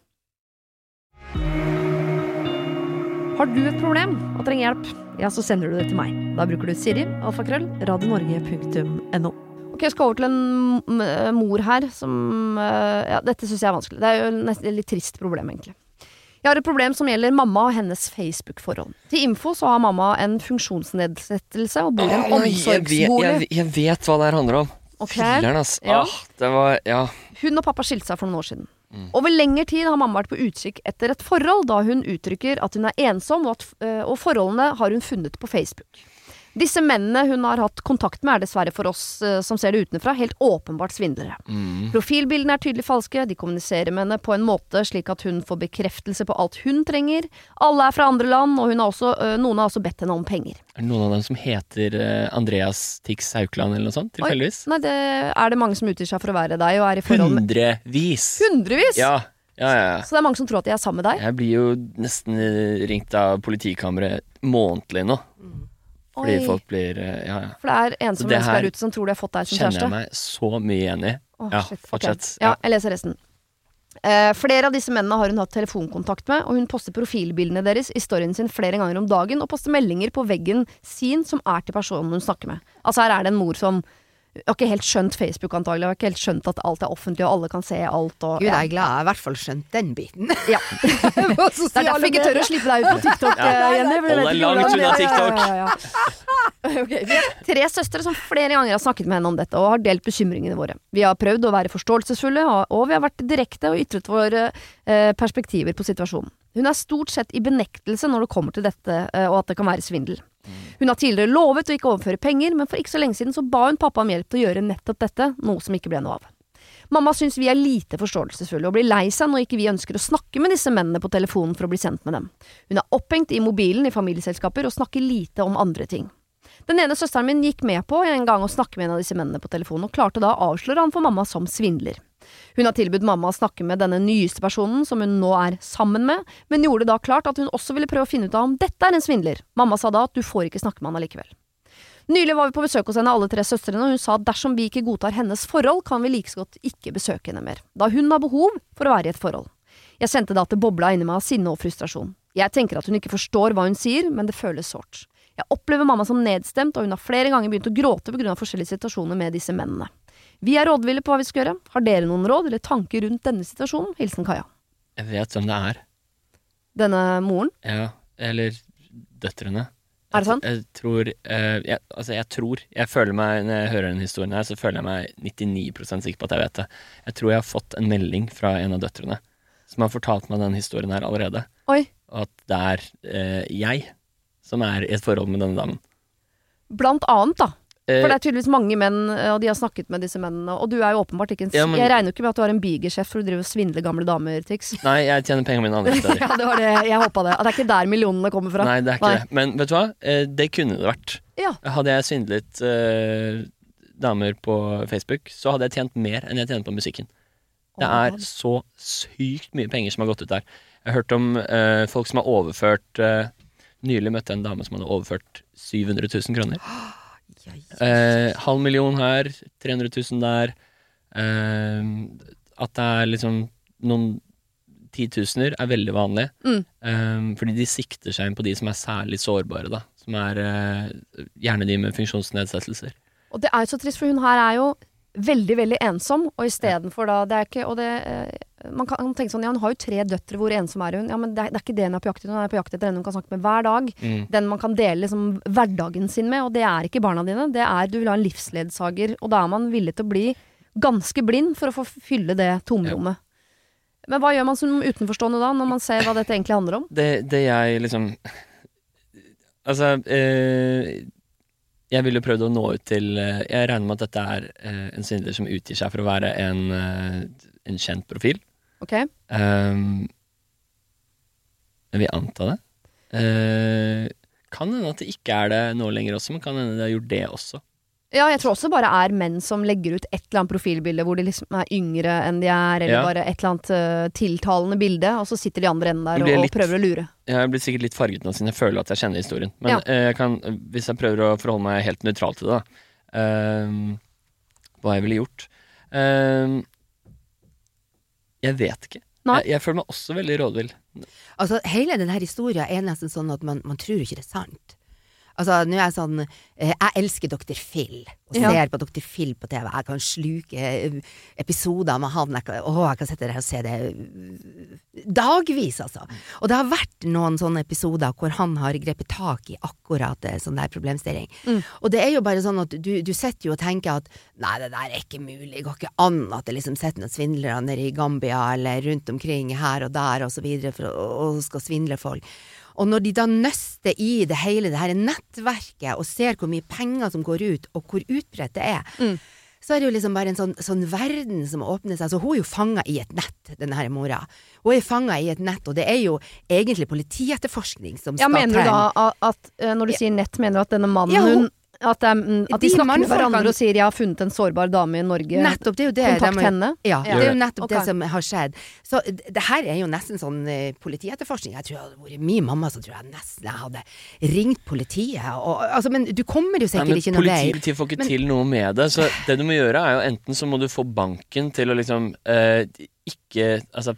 Har du et problem og trenger hjelp, ja, så sender du det til meg. Da bruker du Siri, alfakrøll, radionorge.no. Ok, jeg skal over til en mor her som eh, Ja, dette syns jeg er vanskelig. Det er jo nesten et litt trist problem, egentlig. Jeg har et problem som gjelder mamma og hennes Facebook-forhold. Til info så har mamma en funksjonsnedsettelse og bor i en omsorgsbolig. jeg, jeg, jeg vet hva det her handler om. Okay. Filler'n, ass. Ja. Ah, det var Ja. Hun og pappa skilte seg for noen år siden. Mm. Over lengre tid har mamma vært på utkikk etter et forhold, da hun uttrykker at hun er ensom, og, at, øh, og forholdene har hun funnet på Facebook. Disse mennene hun har hatt kontakt med, er dessverre for oss øh, som ser det utenfra, helt åpenbart svindlere. Mm. Profilbildene er tydelig falske, de kommuniserer med henne på en måte slik at hun får bekreftelse på alt hun trenger. Alle er fra andre land, og har også, øh, noen har også bedt henne om penger. Er det noen av dem som heter eh, Andreas Tix Haukeland eller noe sånt? Tilfeldigvis? Nei, det er det mange som utgir seg for å være deg, og er i forhold med Hundrevis! Hundrevis! Ja, ja, ja. ja. Så det er mange som tror at de er sammen med deg. Jeg blir jo nesten eh, ringt av politikammeret månedlig nå. Fordi Oi. folk blir eh, Ja, ja. For det er ensomme det mennesker her der ute som tror de har fått deg som kjæreste. Kjenner jeg meg så mye igjen i. Åh, Ja, shit, ok. fortsett. Ja. jeg leser resten. Eh, flere av disse mennene har hun hatt telefonkontakt med, og hun poster profilbildene deres i storyen sin flere ganger om dagen, og poster meldinger på veggen sin som er til personen hun snakker med. Altså her er det en mor som har ikke helt skjønt Facebook antagelig, Jeg har ikke helt skjønt at alt er offentlig og alle kan se alt og Gud, jeg er glad jeg i hvert fall skjønt den biten. Ja. Det er derfor jeg ikke tør å slippe deg ut på TikTok, Ja. eh, Jenny. Hold deg langt unna TikTok. ja, ja, ja. Ok, Vi har tre søstre som flere ganger har snakket med henne om dette og har delt bekymringene våre. Vi har prøvd å være forståelsesfulle, og- og vi har vært direkte og ytret våre eh, perspektiver på situasjonen. Hun er stort sett i benektelse når det kommer til dette, eh, og at det kan være svindel. Hun har tidligere lovet å ikke overføre penger, men for ikke så lenge siden så ba hun pappa om hjelp til å gjøre nettopp dette, noe som ikke ble noe av. Mamma syns vi er lite forståelsesfulle og blir lei seg når ikke vi ønsker å snakke med disse mennene på telefonen for å bli sendt med dem. Hun er opphengt i mobilen i familieselskaper og snakker lite om andre ting. Den ene søsteren min gikk med på en gang å snakke med en av disse mennene på telefonen, og klarte da å avsløre han for mamma som svindler. Hun har tilbudt mamma å snakke med denne nyeste personen som hun nå er sammen med, men gjorde da klart at hun også ville prøve å finne ut av om dette er en svindler. Mamma sa da at du får ikke snakke med han allikevel. Nylig var vi på besøk hos henne alle tre søstrene, og hun sa at dersom vi ikke godtar hennes forhold, kan vi like så godt ikke besøke henne mer, da hun har behov for å være i et forhold. Jeg kjente da at det bobla inni meg av sinne og frustrasjon. Jeg tenker at hun ikke forstår hva hun sier, men det føles sårt. Jeg opplever mamma som nedstemt, og hun har flere ganger begynt å gråte pga. forskjellige situasjoner med disse mennene. Vi er rådville på hva vi skal gjøre. Har dere noen råd eller tanker rundt denne situasjonen? Hilsen Kaja. Jeg vet hvem det er. Denne moren. Ja, eller døtrene. Er det sant? Jeg, jeg tror uh, jeg, Altså, jeg tror Jeg føler meg Når jeg hører denne historien her, så føler jeg meg 99% sikker på at jeg vet det. Jeg tror jeg har fått en melding fra en av døtrene som har fortalt meg den historien her allerede. Oi. Og at det er uh, jeg som er i et forhold med denne damen. Blant annet, da. Eh, For det er tydeligvis mange menn, og de har snakket med disse mennene. Og du er jo åpenbart ikke en Ja, men- Jeg regner jo ikke med at du har en bigeskjeft for du driver og svindler gamle damer, Tix. Nei, jeg tjener pengene mine andre steder. ja, det var det jeg håpa det. At det er ikke der millionene kommer fra. Nei, det er ikke Nei. det. Men vet du hva? Eh, det kunne det vært. Ja. Hadde jeg svindlet eh, damer på Facebook, så hadde jeg tjent mer enn jeg tjener på musikken. Det er så sykt mye penger som har gått ut der. Jeg har hørt om eh, folk som har overført eh, Nylig møtte jeg en dame som hadde overført 700 000 kroner. Ja. Eh, halv million her, 300 000 der. Eh, at det er liksom noen titusener er veldig vanlig. Mm. Eh, fordi de sikter seg inn på de som er særlig sårbare, da. Som er eh, gjerne de med funksjonsnedsettelser. Og det er jo så trist, for hun her er jo veldig, veldig ensom, og istedenfor da Det er ikke Og det eh, Man kan tenke sånn Ja, hun har jo tre døtre, hvor ensom er hun? Ja, men det er, det er ikke det hun er på jakt etter. Hun er på jakt etter en hun kan snakke med hver dag. Mm. Den man kan dele liksom, hverdagen sin med, og det er ikke barna dine. Det er Du vil ha en livsledsager, og da er man villig til å bli ganske blind for å få fylle det tomrommet. Men hva gjør man som utenforstående da, når man ser hva dette egentlig handler om? Det, det jeg liksom Altså eh, Jeg ville prøvd å nå ut til eh, Jeg regner med at dette er eh, en svindler som utgir seg for å være en, eh, en kjent profil. Ok? Um, jeg vil anta det. Uh, kan hende at det ikke er det nå lenger også, men kan hende det har gjort det også. Ja, jeg tror også bare er menn som legger ut et eller annet profilbilde hvor de liksom er yngre enn de er, eller Ja. bare et eller annet uh, tiltalende bilde, og så sitter de andre enden der og, litt- prøver å lure. Jeg blir sikkert litt farget nå siden jeg føler at jeg kjenner historien. Men Ja. eh, jeg kan, hvis jeg prøver å forholde meg helt nøytral til det, da ehm, Hva jeg ville gjort Ehm, Jeg vet ikke. Nei. Jeg, jeg føler meg også veldig rådvill. Altså, hele denne historien er nesten sånn at man, man tror ikke det er sant. Altså, nå er jeg sånn eh, Jeg elsker Dr. Phil, og Ja. ser på Dr. Phil på TV. Jeg kan sluke eh, episoder med han. Jeg kan, å, jeg kan sitte der og se det eh, dagvis, altså. Og det har vært noen sånne episoder hvor han har grepet tak i akkurat sånn der problemstilling. Mm. Og det er jo bare sånn at du, du sitter jo og tenker at nei, det der er ikke mulig, det går ikke an at det liksom sitter noen svindlere nede i Gambia eller rundt omkring her og der og så videre for å, og skal svindle folk. Og når de da nøster i det hele det her nettverket og ser hvor mye penger som går ut, og hvor utbredt det er, Mm. så er det jo liksom bare en sånn, sånn verden som åpner seg. Så hun er jo fanga i et nett, denne her mora. Hun er fanga i et nett, og det er jo egentlig politietterforskning som Ja, mener du da at, eh, når du sier nett, mener du at denne mannen Ja, hun at, det mm, at de, De snakker med hverandre og sier 'jeg har funnet en sårbar dame i Norge'. Nettopp, det er jo det. Kontakt de henne. Ja, Ja. det er jo nettopp okay. det som har skjedd. Så det her er jo nesten sånn uh, politietterforskning. Jeg tror jeg hadde vært min mamma, så tror jeg nesten jeg hadde ringt politiet. Og, altså, men du kommer jo sikkert Nei, ikke noe vei. Politiet får ikke Men- til noe med det. Så det du må gjøre, er jo enten så må du få banken til å liksom uh, ikke Altså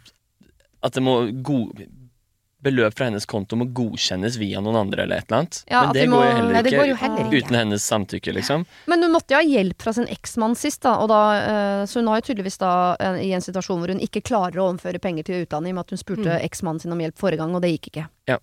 at det må god, beløp fra hennes konto må godkjennes via noen andre eller et eller annet. Ja, Men det må- går jo heller ikke, går jo heller ikke. uten hennes samtykke, liksom. Men hun måtte jo ha hjelp fra sin eksmann sist, da, og da, eh, så hun har jo tydeligvis da eh, i en situasjon hvor hun ikke klarer å overføre penger til utdanning, med at hun spurte Mm. eksmannen sin om hjelp forrige gang, og det gikk ikke. Ja.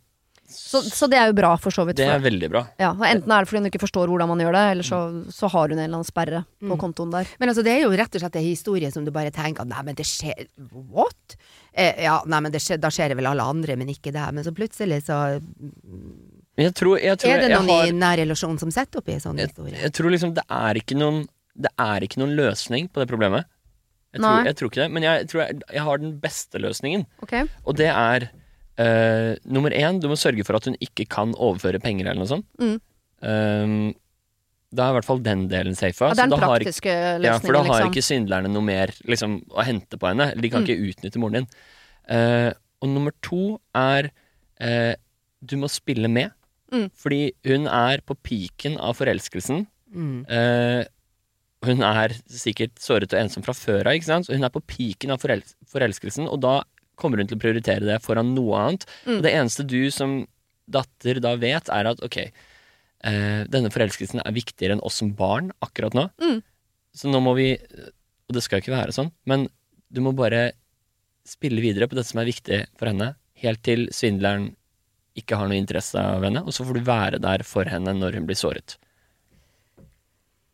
Så, så det er jo bra, for så vidt. Det for- er veldig bra. ja, og enten er det fordi hun ikke forstår hvordan man gjør det, eller så, så har hun en eller annen sperre på Mm. kontoen der. Men altså, det er jo rett og slett en historie som du bare tenker at nei, men det skjer What? Eh, ja, nei, men det skjer, da skjer det vel alle andre, men ikke det. Men så plutselig så jeg tror, jeg tror er det jeg noen har, i nær relasjon som setter opp i en sånn historie. Jeg tror liksom det er ikke noen Det er ikke noen løsning på det problemet. Jeg Nei. tror, jeg tror ikke det. Men jeg tror jeg, jeg har den beste løsningen. Ok? Og det er eh, nummer én, du må sørge for at hun ikke kan overføre penger eller noe sånt. Mm. Um, da er i hvert fall den delen safa. Ja, det er den så da har praktiske løsningen, ja, for da har liksom. ikke syndlerne noe mer liksom, å hente på henne. De kan Mm. ikke utnytte moren din. Uh, og nummer to er uh, du må spille med. Mm. Fordi hun er på piken av forelskelsen. Mm. Uh, hun er sikkert såret og ensom fra før av, ikke sant? Så hun er på piken av forels forelskelsen, og da kommer hun til å prioritere det foran noe annet. Mm. Og det eneste du som datter da vet, er at ok, eh, denne forelskelsen er viktigere enn oss som barn akkurat nå. Mm. Så nå må vi Og det skal jo ikke være sånn, men du må bare spille videre på det som er viktig for henne, helt til svindleren ikke har noe interesse av henne, og så får du være der for henne når hun blir såret.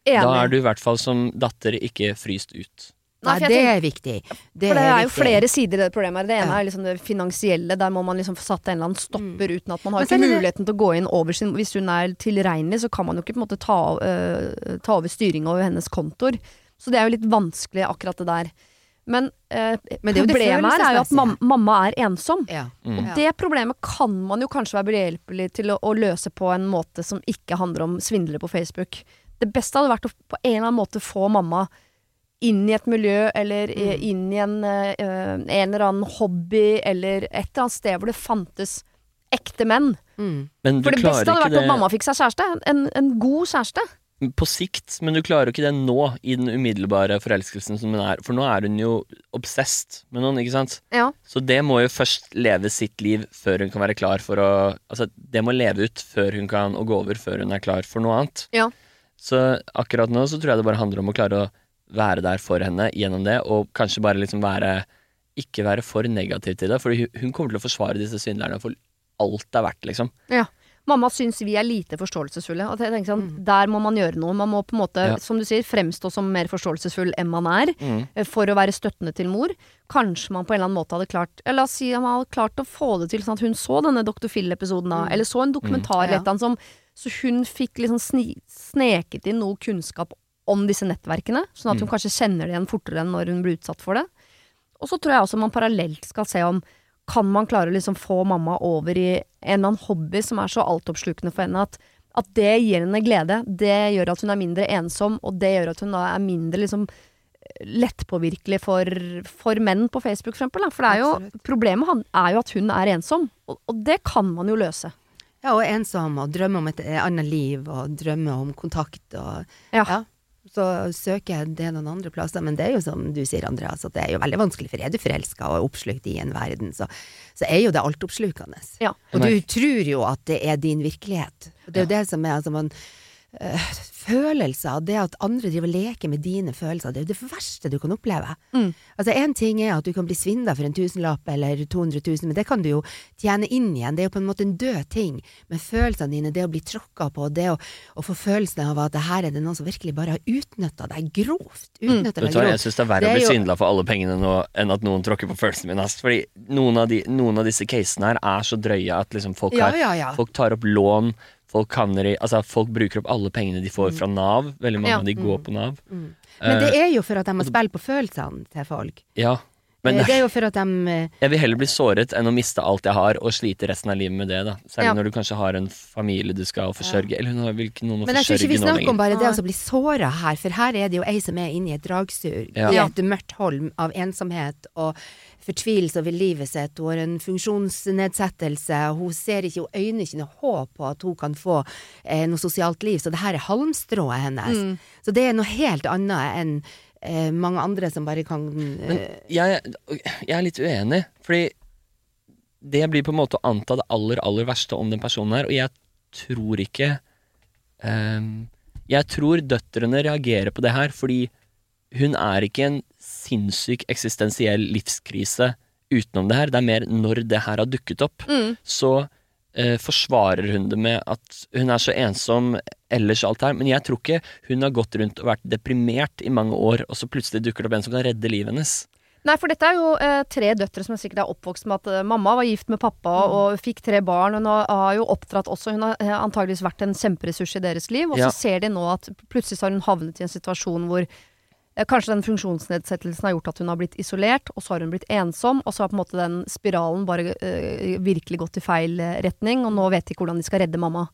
Enig. Da er du i hvert fall som datter ikke fryst ut. Nei, Nei, det tenker- er viktig. Det For det er jo viktig. flere sider i det problemet. Det ene Ja. er liksom det finansielle. Der må man liksom få satt en eller annen stopper uten at man har ikke muligheten det det- til å gå inn over sin Hvis hun er tilregnelig, så kan man jo ikke på en måte ta, uh, ta over styringa over hennes kontoer. Så det er jo litt vanskelig, akkurat det der. Men, øh, Men det er det problemet her er jo at mam mamma er ensom. Ja. Mm. Og det problemet kan man jo kanskje være behjelpelig til å, å løse på en måte som ikke handler om svindlere på Facebook. Det beste hadde vært å på en eller annen måte få mamma inn i et miljø, eller mm. inn i en, eh, en eller annen hobby, eller et eller annet sted hvor det fantes ekte menn. Mm. Men du For det beste hadde vært vært at mamma fikk seg kjæreste. En, en god kjæreste. på sikt, men du klarer jo ikke det nå, i den umiddelbare forelskelsen som hun er. For nå er hun jo obsessed med noen, ikke sant? Ja. Så det må jo først leve sitt liv før hun kan være klar for å Altså, det må leve ut før hun kan og gå over før hun er klar for noe annet. Ja. Så akkurat nå så tror jeg det bare handler om å klare å være der for henne gjennom det, og kanskje bare liksom være Ikke være for negativ til det, for hun kommer til å forsvare disse svindlerne for alt det er verdt, liksom. Mamma syns vi er lite forståelsesfulle. At jeg tenker sånn, Der må man gjøre noe. Man må på en måte, Ja. som du sier, fremstå som mer forståelsesfull enn man er. Mm. eh, For å være støttende til mor. Kanskje man på en eller annen måte hadde klart Eller La oss si at man hadde klart å få det til sånn at hun så denne Dr. Phil-episoden da, eller så en dokumentar Ja. eller et eller som Så hun fikk liksom sni, sneket inn noe kunnskap om disse nettverkene, sånn at hun kanskje kjenner det igjen fortere enn når hun blir utsatt for det. Og så tror jeg også man parallelt skal se om kan man klare å liksom få mamma over i en eller annen hobby som er så altoppslukende for henne at, at det gir henne glede. Det gjør at hun er mindre ensom, og det gjør at hun da er mindre liksom lettpåvirkelig for, for menn på Facebook, for eksempel. Da. For det er jo, problemet han, er jo at hun er ensom, og, og det kan man jo løse. Ja, og ensom, og drømme om et eh, annet liv, og drømme om kontakt, og Ja. ja. Så søker jeg det noen andre plasser, men det er jo som du sier, Andreas, at det er jo veldig vanskelig, for er du forelska og oppslukt i en verden, så, så er jo det altoppslukende. Ja. Og du tror jo at det er din virkelighet. Og det er jo det som er altså man øh, Følelser, det at andre driver og leker med dine følelser, det er jo det verste du kan oppleve. Mm. Altså Én ting er at du kan bli svindla for en tusenlapp eller 200 000, men det kan du jo tjene inn igjen. Det er jo på en måte en død ting. Men følelsene dine, det å bli tråkka på, det å, å få følelsen av at det her er det noen som virkelig bare har utnytta deg grovt. Utnytta mm. deg grovt. jeg syns det er verre Det å bli jo- svindla for alle pengene nå enn at noen tråkker på følelsene mine. ass. Fordi noen av, de, noen av disse casene her er så drøye at liksom folk, Ja, ja, ja. folk tar opp lån. Folk, i, altså folk bruker opp alle pengene de får fra Nav. Veldig mange Ja. av de går på Nav. Mm. Men det Eh, er jo for at de må spille på følelsene til folk. ja. Men Eh, det er jo for at de eh, jeg vil heller bli såret enn å miste alt jeg har og slite resten av livet med det. da Særlig Ja. når du kanskje har en familie du skal forsørge. Eller hun har vel ikke noen å Men jeg tror ikke vi snakker om bare det å bli såra her, for her er det jo ei som er inne i et dragsur, Ja. i et mørkt hold av ensomhet og fortvilelse over livet sitt. Hun har en funksjonsnedsettelse, hun ser ikke, hun øyner ikke noe håp på at hun kan få eh, noe sosialt liv, så det her er halmstrået hennes. Mm. Så det er noe helt annet enn eh, mange andre som bare kan Men eh, jeg, jeg er litt uenig, fordi det blir på en måte å anta det aller, aller verste om den personen her, og jeg tror ikke ehm, Jeg tror døtrene reagerer på det her fordi hun er ikke en sinnssyk eksistensiell livskrise utenom det her. Det er mer når det her har dukket opp. Mm. Så eh, forsvarer hun det med at hun er så ensom ellers alt her, men jeg tror ikke hun har gått rundt og vært deprimert i mange år, og så plutselig dukker det opp en som kan redde livet hennes. Nei, for dette er jo eh, tre døtre som sikkert er oppvokst med at eh, mamma var gift med pappa og fikk tre barn. Hun har, har jo oppdratt også, hun har eh, antageligvis vært en kjemperessurs i deres liv. Og Ja. så ser de nå at plutselig har hun havnet i en situasjon hvor kanskje den funksjonsnedsettelsen har gjort at hun har blitt isolert, og så har hun blitt ensom, og så har på en måte den spiralen bare eh, virkelig gått i feil eh, retning, og nå vet de ikke hvordan de skal redde mamma.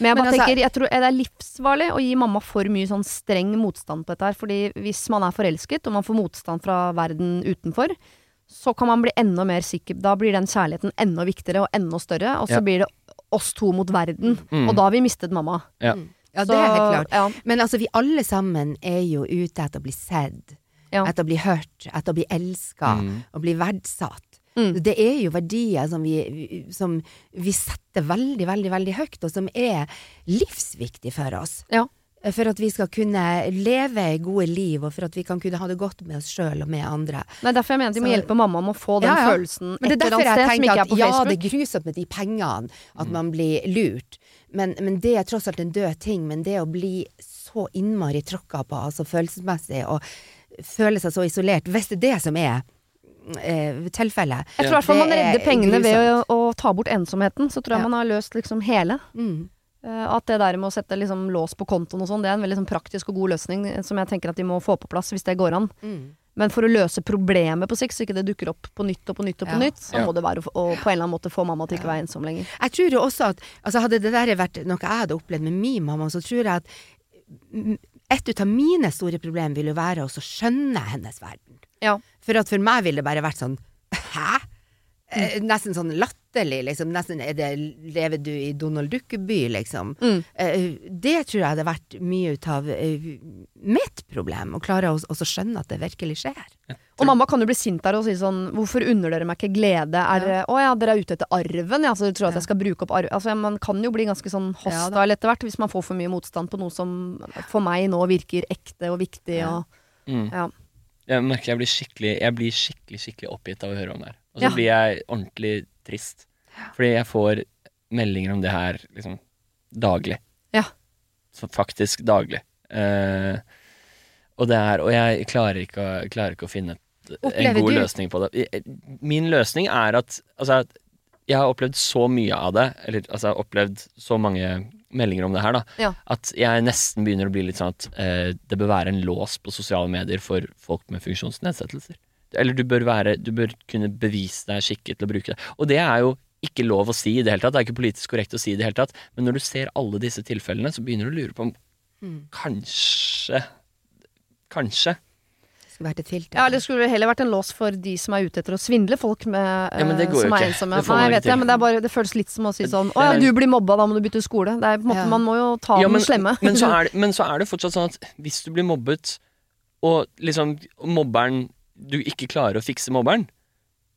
Men jeg Men bare altså- tenker, jeg tror det er livsfarlig å gi mamma for mye sånn streng motstand på dette her. Fordi hvis man er forelsket, og man får motstand fra verden utenfor, så kan man bli enda mer sikker. Da blir den kjærligheten enda viktigere og enda større. Og så Ja. blir det oss to mot verden. Mm. Og da har vi mistet mamma. Ja. Ja, det er helt klart. Ja, Men altså, vi alle sammen er jo ute etter å bli sett, Ja. etter å bli hørt, etter å bli elska, Mm. og bli verdsatt. Mm. Det er jo verdier som vi, vi- som vi setter veldig, veldig, veldig høyt, og som er livsviktig for oss. Ja. For at vi skal kunne leve gode liv, og for at vi kan kunne ha det godt med oss sjøl og med andre. Det er derfor jeg mener de må hjelpe mamma med å få den Ja, ja. følelsen Men et det er eller annet sted som ikke er at Facebook. ja, det er grusomt med de pengene, at man blir lurt. Men, men det er tross alt en død ting. Men det å bli så innmari tråkka på, altså følelsesmessig, og føle seg så isolert, hvis det er det som er eh, tilfellet Jeg tror i hvert fall man redder er pengene ved å, å ta bort ensomheten. Så tror jeg Ja. man har løst liksom hele. mm. Eh, At det der med å sette liksom lås på kontoen og sånn, det er en veldig sånn praktisk og god løsning eh, som jeg tenker at de må få på plass hvis det går an. Mm. Men for å løse problemet på sikt, så ikke det dukker opp på nytt og på nytt og på Ja. nytt, så Ja. må det være å, å på en eller annen måte få mamma til ikke være ensom lenger. Jeg tror jo også at altså Hadde det der vært noe jeg hadde opplevd med min mamma, så tror jeg at et ut av mine store problemer vil jo være å skjønne hennes verden. Ja. For at for meg ville det bare vært sånn Hæ? Eh, Nesten sånn latterlig, liksom. Nesten er det Lever du i Donald Duckeby, liksom? Mm. Eh, Det tror jeg hadde vært mye ut av eh, mitt problem, å klare å også skjønne at det virkelig skjer. Og mamma kan jo bli sint der og si sånn Hvorfor unner dere meg ikke glede? Er ja. å ja, dere er ute etter arven? Ja, så du tror at jeg skal bruke opp arven? Altså, man kan jo bli ganske sånn Ja, etter hvert hvis man får for mye motstand på noe som for meg nå virker ekte og viktig Ja. og Mm. Ja. Jeg merker jeg blir skikkelig Jeg blir skikkelig, skikkelig oppgitt av å høre om det her. Og så Ja. blir jeg ordentlig trist. Fordi jeg får meldinger om det her liksom daglig. Ja. Så faktisk daglig. Uh, og det er Og jeg klarer ikke å, klarer ikke å finne et, en god du- løsning på det. Min løsning er at Altså, jeg har opplevd så mye av det, eller altså opplevd så mange meldinger om det her, da, Ja. at jeg nesten begynner å bli litt sånn at eh, det bør være en lås på sosiale medier for folk med funksjonsnedsettelser. Eller du bør, være, du bør kunne bevise deg skikket til å bruke det. Og det er jo ikke lov å si i det hele tatt. Det er ikke politisk korrekt å si i det hele tatt. Men når du ser alle disse tilfellene, så begynner du å lure på om Mm. kanskje Kanskje. Det skulle vært et filter. Ja, det skulle heller vært en lås for de som er ute etter å svindle folk med, Ja, men det eh, går jo som er ikke. ensomme. Det får Nei, man jeg ikke vet det, men det, er bare, det føles litt som å si sånn Å ja, du blir mobba, da må du bytte skole. Det er på en måte, Ja. Man må jo ta Ja, den slemme. men, så er det, men så er det fortsatt sånn at hvis du blir mobbet, og liksom mobberen Du ikke klarer å fikse mobberen,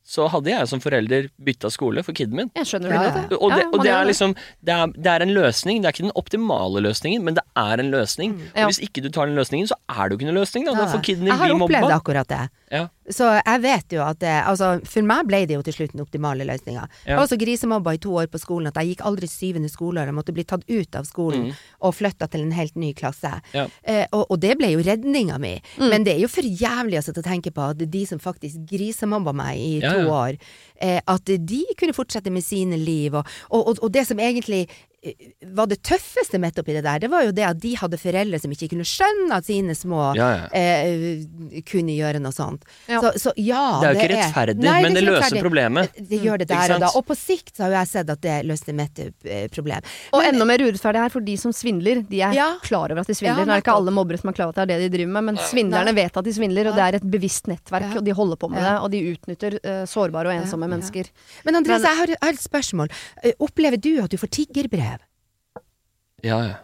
så hadde jeg som forelder bytta skole for kiden min. Jeg skjønner Ja, det ja. Og det, og det er liksom det er, det er en løsning. Det er ikke den optimale løsningen, men det er en løsning. Mm. Og hvis ikke du tar den løsningen, så er det jo ikke noen løsning. Da, da Ja, får kiden din jeg har opplevd mobba. akkurat det. Ja. Så jeg vet jo at det, altså, For meg ble det jo til slutt den optimale løsninga. Jeg var så grisemobba i to år på skolen at jeg gikk aldri syvende skoleår. Jeg måtte bli tatt ut av skolen Mm. og flytta til en helt ny klasse. Ja. Eh, og, og det ble jo redninga mi. Mm. Men det er jo for jævlig å sitte og tenke på at de som faktisk grisemobba meg i Ja, to år, eh, at de kunne fortsette med sine liv. Og, og, og, og det som egentlig var det tøffeste midt oppi det der, det var jo det at de hadde foreldre som ikke kunne skjønne at sine små Ja, ja. eh, kunne gjøre noe sånt. Ja. Så, så ja, Det er jo ikke rettferdig, Nei, men det, det løser rettferdig. problemet. Det gjør det der og da. Og på sikt så har jo jeg sett at det løste mitt eh, problem. Og Men- enda mer urettferdig her for de som svindler. De er Ja. klar over at de svindler. Ja, Nå er det ikke alle mobbere som er klar over at det er det de driver med, men svindlerne Nei. vet at de svindler, og det er et bevisst nettverk, Ja. og de holder på med Ja. det, og de utnytter eh, sårbare og ensomme Ja, ja. mennesker. Men Andreas, Men- jeg har, et spørsmål. Eh, Opplever du at du får tiggerbrev? Ja, ja.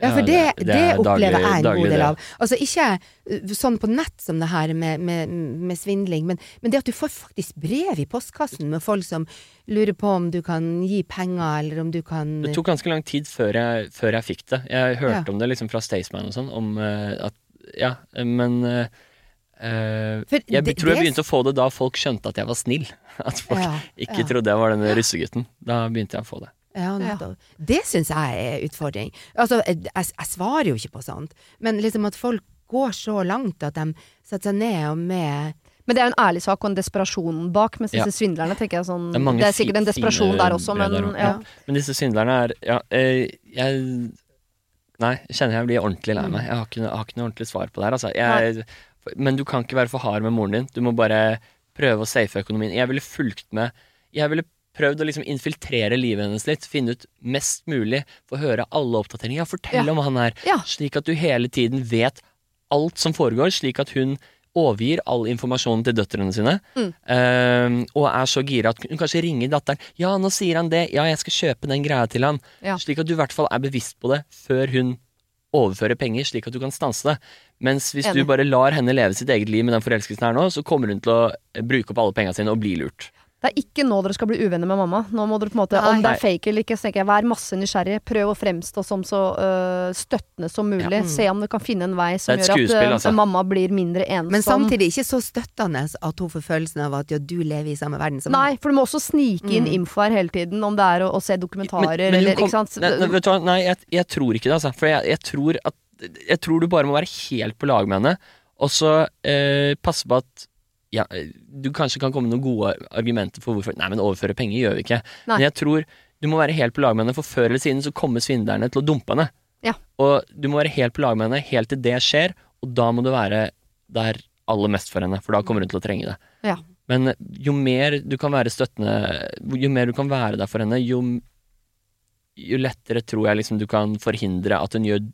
Ja, for det, det, det opplever daglig- jeg en god del av. Altså ikke uh, sånn på nett som det her med, med, med svindling, men, men det at du får faktisk brev i postkassen med folk som lurer på om du kan gi penger, eller om du kan Det tok ganske lang tid før jeg, før jeg fikk det. Jeg hørte Ja. om det liksom fra Staysman og sånn, om eh, at Ja, men eh, eh, Jeg det- tror jeg begynte å få det da folk skjønte at jeg var snill. At folk Ja, ikke trodde jeg var den russegutten. Da begynte jeg å få det. Ja, nettopp. Det syns jeg er utfordring. Altså, jeg, jeg, jeg svarer jo ikke på sånt, men liksom at folk går så langt at de setter seg ned og med Men det er jo en ærlig sak og en desperasjon bak, mens Ja. disse svindlerne tenker jeg sånn Det er Det er sikkert en desperasjon der også, men der også. ja. Men disse svindlerne er Ja, eh, jeg Nei, jeg kjenner jeg blir ordentlig lei meg. Jeg har ikke, jeg har ikke noe ordentlig svar på det her. Altså. Jeg, men du kan ikke være for hard med moren din. Du må bare prøve å safe økonomien. Jeg ville fulgt med Jeg ville prøvd å liksom infiltrere livet hennes litt. Finne ut mest mulig. Få høre alle oppdateringer. Fortell Ja. om han her. Ja. Slik at du hele tiden vet alt som foregår. Slik at hun overgir all informasjonen til døtrene sine. Mm. eh, og er så gira at hun kanskje ringer datteren. 'Ja, nå sier han det. Ja, jeg skal kjøpe den greia til han.' Ja. Slik at du i hvert fall er bevisst på det før hun overfører penger, slik at du kan stanse det. Mens hvis du bare lar henne leve sitt eget liv med den forelskelsen her nå, så kommer hun til å bruke opp alle pengene sine og bli lurt. Det er ikke nå dere skal bli uvenner med mamma. Nå må dere på en måte, Om det er fake eller ikke, så tenker jeg vær masse nysgjerrig. Prøv å fremstå som så øh, støttende som mulig. Ja. Se om du kan finne en vei som gjør at øh, altså. mamma blir mindre ensom. Men samtidig ikke så støttende at hun får følelsen av at ja, du lever i samme verden som Nei, for du må også snike inn Mm. info her hele tiden, om det er å, å se dokumentarer hun eller kom- ikke sant. Nei, nei, vet du hva? nei jeg, jeg tror ikke det, altså. For jeg, jeg tror at Jeg tror du bare må være helt på lag med henne, og så eh, passe på at ja, du kanskje kan komme med noen gode argumenter for hvorfor Nei, men overføre penger gjør vi ikke. Nei. Men jeg tror du må være helt på lag med henne, for før eller siden så kommer svindlerne til å dumpe henne. Ja. Og du må være helt på lag med henne helt til det skjer, og da må du være der aller mest for henne, for da kommer hun til å trenge det. Ja. Men jo mer du kan være støttende, jo mer du kan være der for henne, jo, jo lettere tror jeg liksom du kan forhindre at hun gjør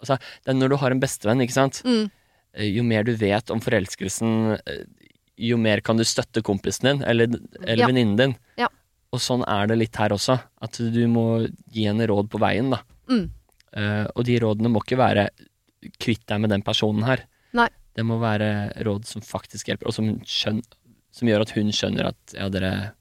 Altså, det er når du har en bestevenn, ikke sant. Mm. Eh, Jo mer du vet om forelskelsen, eh, jo mer kan du støtte kompisen din eller, eller Ja. venninnen din. Ja. Og sånn er det litt her også. At du må gi henne råd på veien, da. Mm. Uh, og de rådene må ikke være kvitt deg med den personen her. Nei. Det må være råd som faktisk hjelper, og som, skjøn, som gjør at hun skjønner at ja, dere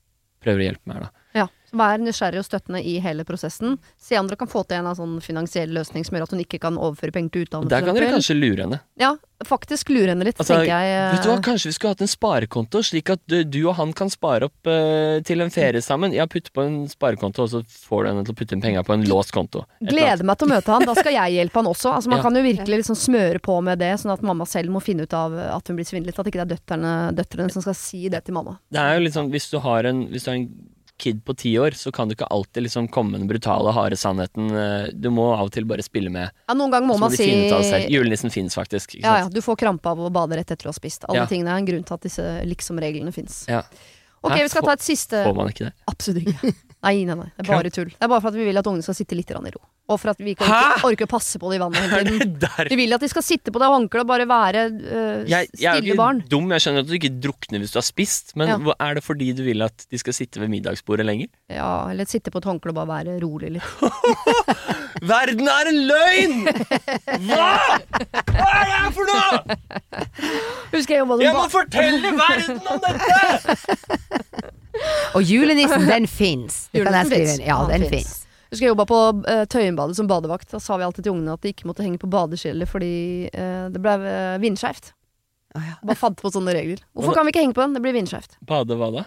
prøver å hjelpe meg, da. Ja, så Vær nysgjerrig og støttende i hele prosessen. Se om dere kan få til en sånn finansiell løsning som gjør at hun ikke kan overføre penger til utdannelse. der kan dere kanskje lure henne. Ja, faktisk lure henne litt, Altså, tenker jeg. eh, Vet du hva, Kanskje vi skulle hatt en sparekonto, slik at du, du og han kan spare opp uh, til en ferie sammen. Ja, putt på en sparekonto, og så får du henne til å putte inn penger på en låst konto. Gleder meg til å møte han, da skal jeg hjelpe han også. Altså, man Ja. kan jo virkelig liksom smøre på med det, sånn at mamma selv må finne ut av at hun blir svindlet. At ikke det er døtrene, døtrene som skal si det til mamma. Det er jo litt sånn, hvis du har en, hvis du har en kid på ti år, så kan du ikke alltid liksom komme med den brutale, harde sannheten. Eh, Du må av og til bare spille med. Ja, noen ganger må må man si. Julenissen fins faktisk. Ja, ja, du får krampe av å bade rett etter å ha spist. Alle Ja. tingene er en grunn til at disse liksom-reglene fins. Ja. Ok, Hæ? vi skal ta et siste Får man ikke det? Absolutt ikke. Nei, nei, nei. Det er bare tull. Det er bare for at vi vil at ungene skal sitte litt i ro. Og for at vi ikke orker, orker å passe på det i vannet hele tiden. Vi vil at de skal sitte på det håndkleet og bare være uh, Jeg, jeg er stille jo barn. ikke dum, jeg skjønner at du ikke drukner hvis du har spist, men Ja. hva- er det fordi du vil at de skal sitte ved middagsbordet lenger? Ja, eller sitte på et håndkle og bare være rolig litt. Verden er en løgn! Hva?! Hva er det her for noe?! Husker jeg jobba Jeg som må fortelle verden om dette! Og julenissen, den fins. Det kan jeg Julenissen skrive finnes. Ja, Han den finnes. fins. Husker jeg jobba på uh, Tøyenbadet som badevakt. Da sa vi alltid til ungene at de ikke måtte henge på badeskjellet fordi eh, det ble uh, vindskjevt. Ah, ja. Bare fant på sånne regler. Hvorfor kan vi ikke henge på den? Det blir vindskjevt. Bade hva da?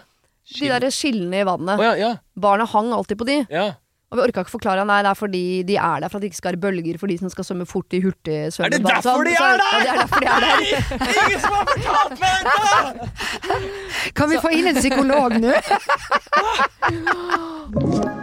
De der skillene i vannet. Å ja, ja, Barna hang alltid på de. ja. Og vi orka ikke forklare Nei, det er fordi de er der for at det ikke skal være bølger for de som skal svømme fort i hurtigsvømmebad. Er det derfor de Så- er der?! Ja, det er derfor de er der. Nei! Ingen som har fortalt meg dette! Kan vi få inn en psykolog nå?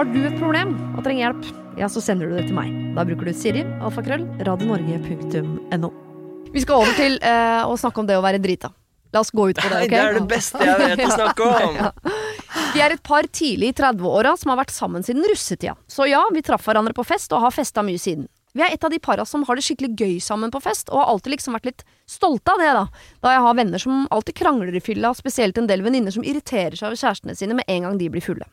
Har du et problem og trenger hjelp, ja, så sender du det til meg. Da bruker du Siri, alfakrøll, radionorge.no. Vi skal over til eh, å snakke om det å være drita. La oss gå ut på det, ok? det er det beste jeg vet å snakke om! Vi er et par tidlig i 30-åra som har vært sammen siden russetida. Så ja, vi traff hverandre på fest og har festa mye siden. Vi er et av de para som har det skikkelig gøy sammen på fest, og har alltid liksom vært litt stolte av det, da. Da jeg har venner som alltid krangler i fylla, spesielt en del venninner som irriterer seg over kjærestene sine med en gang de blir fulle.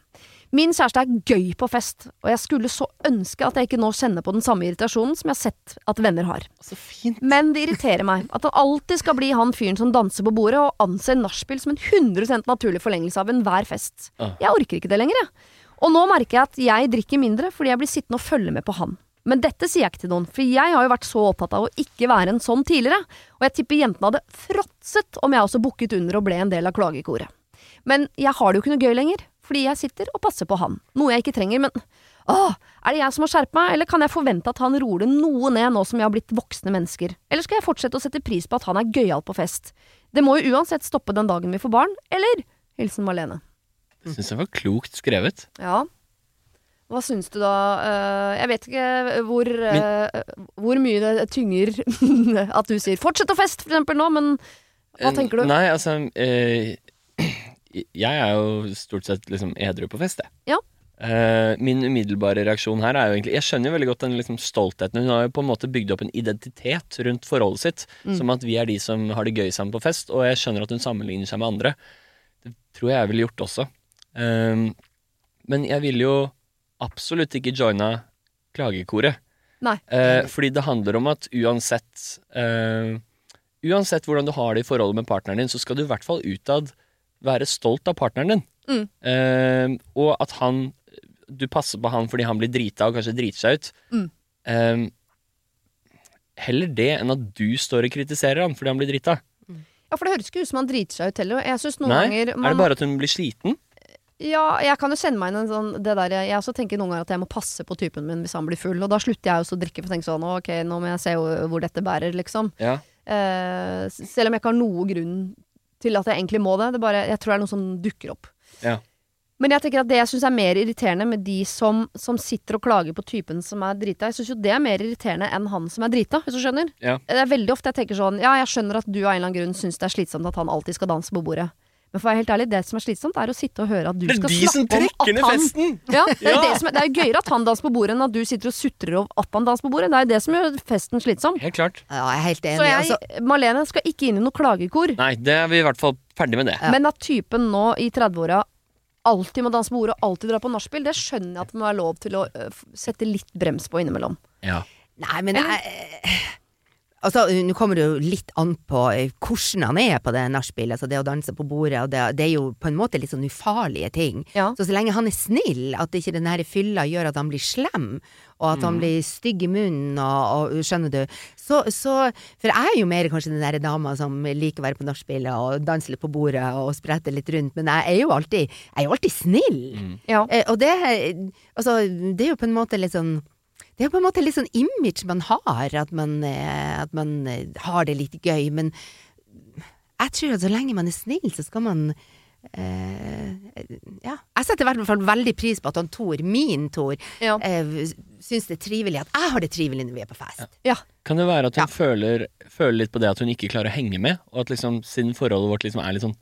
Min kjæreste er gøy på fest, og jeg skulle så ønske at jeg ikke nå kjenner på den samme irritasjonen som jeg har sett at venner har. Så fint. Men det irriterer meg at det alltid skal bli han fyren som danser på bordet og anser nachspiel som en 100% naturlig forlengelse av enhver fest. Jeg orker ikke det lenger, jeg. Og nå merker jeg at jeg drikker mindre fordi jeg blir sittende og følge med på han. Men dette sier jeg ikke til noen, for jeg har jo vært så opptatt av å ikke være en sånn tidligere, og jeg tipper jentene hadde fråtset om jeg også bukket under og ble en del av klagekoret. Men jeg har det jo ikke noe gøy lenger, fordi jeg sitter og passer på han. Noe jeg ikke trenger, men Åh, er det jeg som har skjerpet meg, eller kan jeg forvente at han roer det noe ned nå som vi har blitt voksne mennesker? Eller skal jeg fortsette å sette pris på at han er gøyal på fest? Det må jo uansett stoppe den dagen vi får barn, eller? Hilsen Malene. Det syns jeg var klokt skrevet. Ja. Hva syns du da? Eh, jeg vet ikke hvor, men, hvor mye det tynger at du sier 'fortsett å feste', for eksempel nå, men hva tenker du? Nei, altså eh, Jeg er jo stort sett liksom edru på fest, jeg. Ja. Eh, min umiddelbare reaksjon her er jo egentlig Jeg skjønner jo veldig godt den liksom stoltheten. Hun har jo på en måte bygd opp en identitet rundt forholdet sitt, Mm. som at vi er de som har det gøy sammen på fest, og jeg skjønner at hun sammenligner seg med andre. Det tror jeg jeg ville gjort også. Um, men jeg ville jo absolutt ikke joina klagekoret. Nei. Eh, fordi det handler om at uansett eh, Uansett hvordan du har det i forholdet med partneren din, så skal du i hvert fall utad være stolt av partneren din. Mm. Uh, og at han Du passer på han fordi han blir drita og kanskje driter seg ut. Mm. Uh, heller det enn at du står og kritiserer han fordi han blir drita. Ja, for det høres ikke ut som han driter seg ut heller. Nei, Er det bare at hun blir sliten? Ja, jeg kan jo kjenne meg inn en sånn det der, Jeg også tenker noen ganger at jeg må passe på typen min hvis han blir full. Og da slutter jeg også å drikke for å tenke sånn Ok, nå må jeg se hvor dette bærer, liksom. Ja. Uh, selv om jeg ikke har noe grunn til at jeg egentlig må det. det bare, jeg tror det er noe som dukker opp. Ja. Men jeg tenker at det jeg syns er mer irriterende med de som, som sitter og klager på typen som er drita, jeg syns jo det er mer irriterende enn han som er drita, hvis du skjønner. Ja. Det er veldig ofte jeg tenker sånn Ja, jeg skjønner at du av en eller annen grunn syns det er slitsomt at han alltid skal danse på bordet. Men for å være helt ærlig, det som er slitsomt, er å sitte og høre at du Det er skal de som snakke om trekker at ned han festen! ja, det, er Ja. det, som det er gøyere at han danser på bordet enn at du sitter og sutrer over at han danser på bordet. Det er det som gjør festen slitsom. Helt klart. Ja, jeg er helt enig. Så jeg, altså, Marlene skal ikke inn i noe klagekor. Nei, det er vi i hvert fall ferdig med det. Ja. Men at typen nå i 30-åra alltid må danse på bordet og alltid dra på nachspiel, det skjønner jeg at det må være lov til å øh, sette litt brems på innimellom. Ja. Nei, men jeg Altså, Nå kommer det jo litt an på eh, hvordan han er på det nachspielet, altså det å danse på bordet, og det, det er jo på en måte litt sånn ufarlige ting. Ja. Så så lenge han er snill, at ikke den her fylla gjør at han blir slem, og at han blir stygg i munnen og, og Skjønner du? Så, så For jeg er jo mer kanskje den der dama som liker å være på nachspielet og danse litt på bordet og sprette litt rundt, men jeg er jo alltid, jeg er jo alltid snill. Ja. Eh, og det, altså, det er jo på en måte litt sånn det er på en måte litt sånn image man har, at man, eh, at man eh, har det litt gøy, men jeg tror at så lenge man er snill, så skal man eh, Ja. Jeg setter i hvert fall veldig pris på at han Tor, min Tor, Ja. eh, syns det er trivelig at jeg har det trivelig når vi er på fest. Ja. Kan det være at hun Ja. føler, føler litt på det at hun ikke klarer å henge med, og at liksom siden forholdet vårt liksom er litt sånn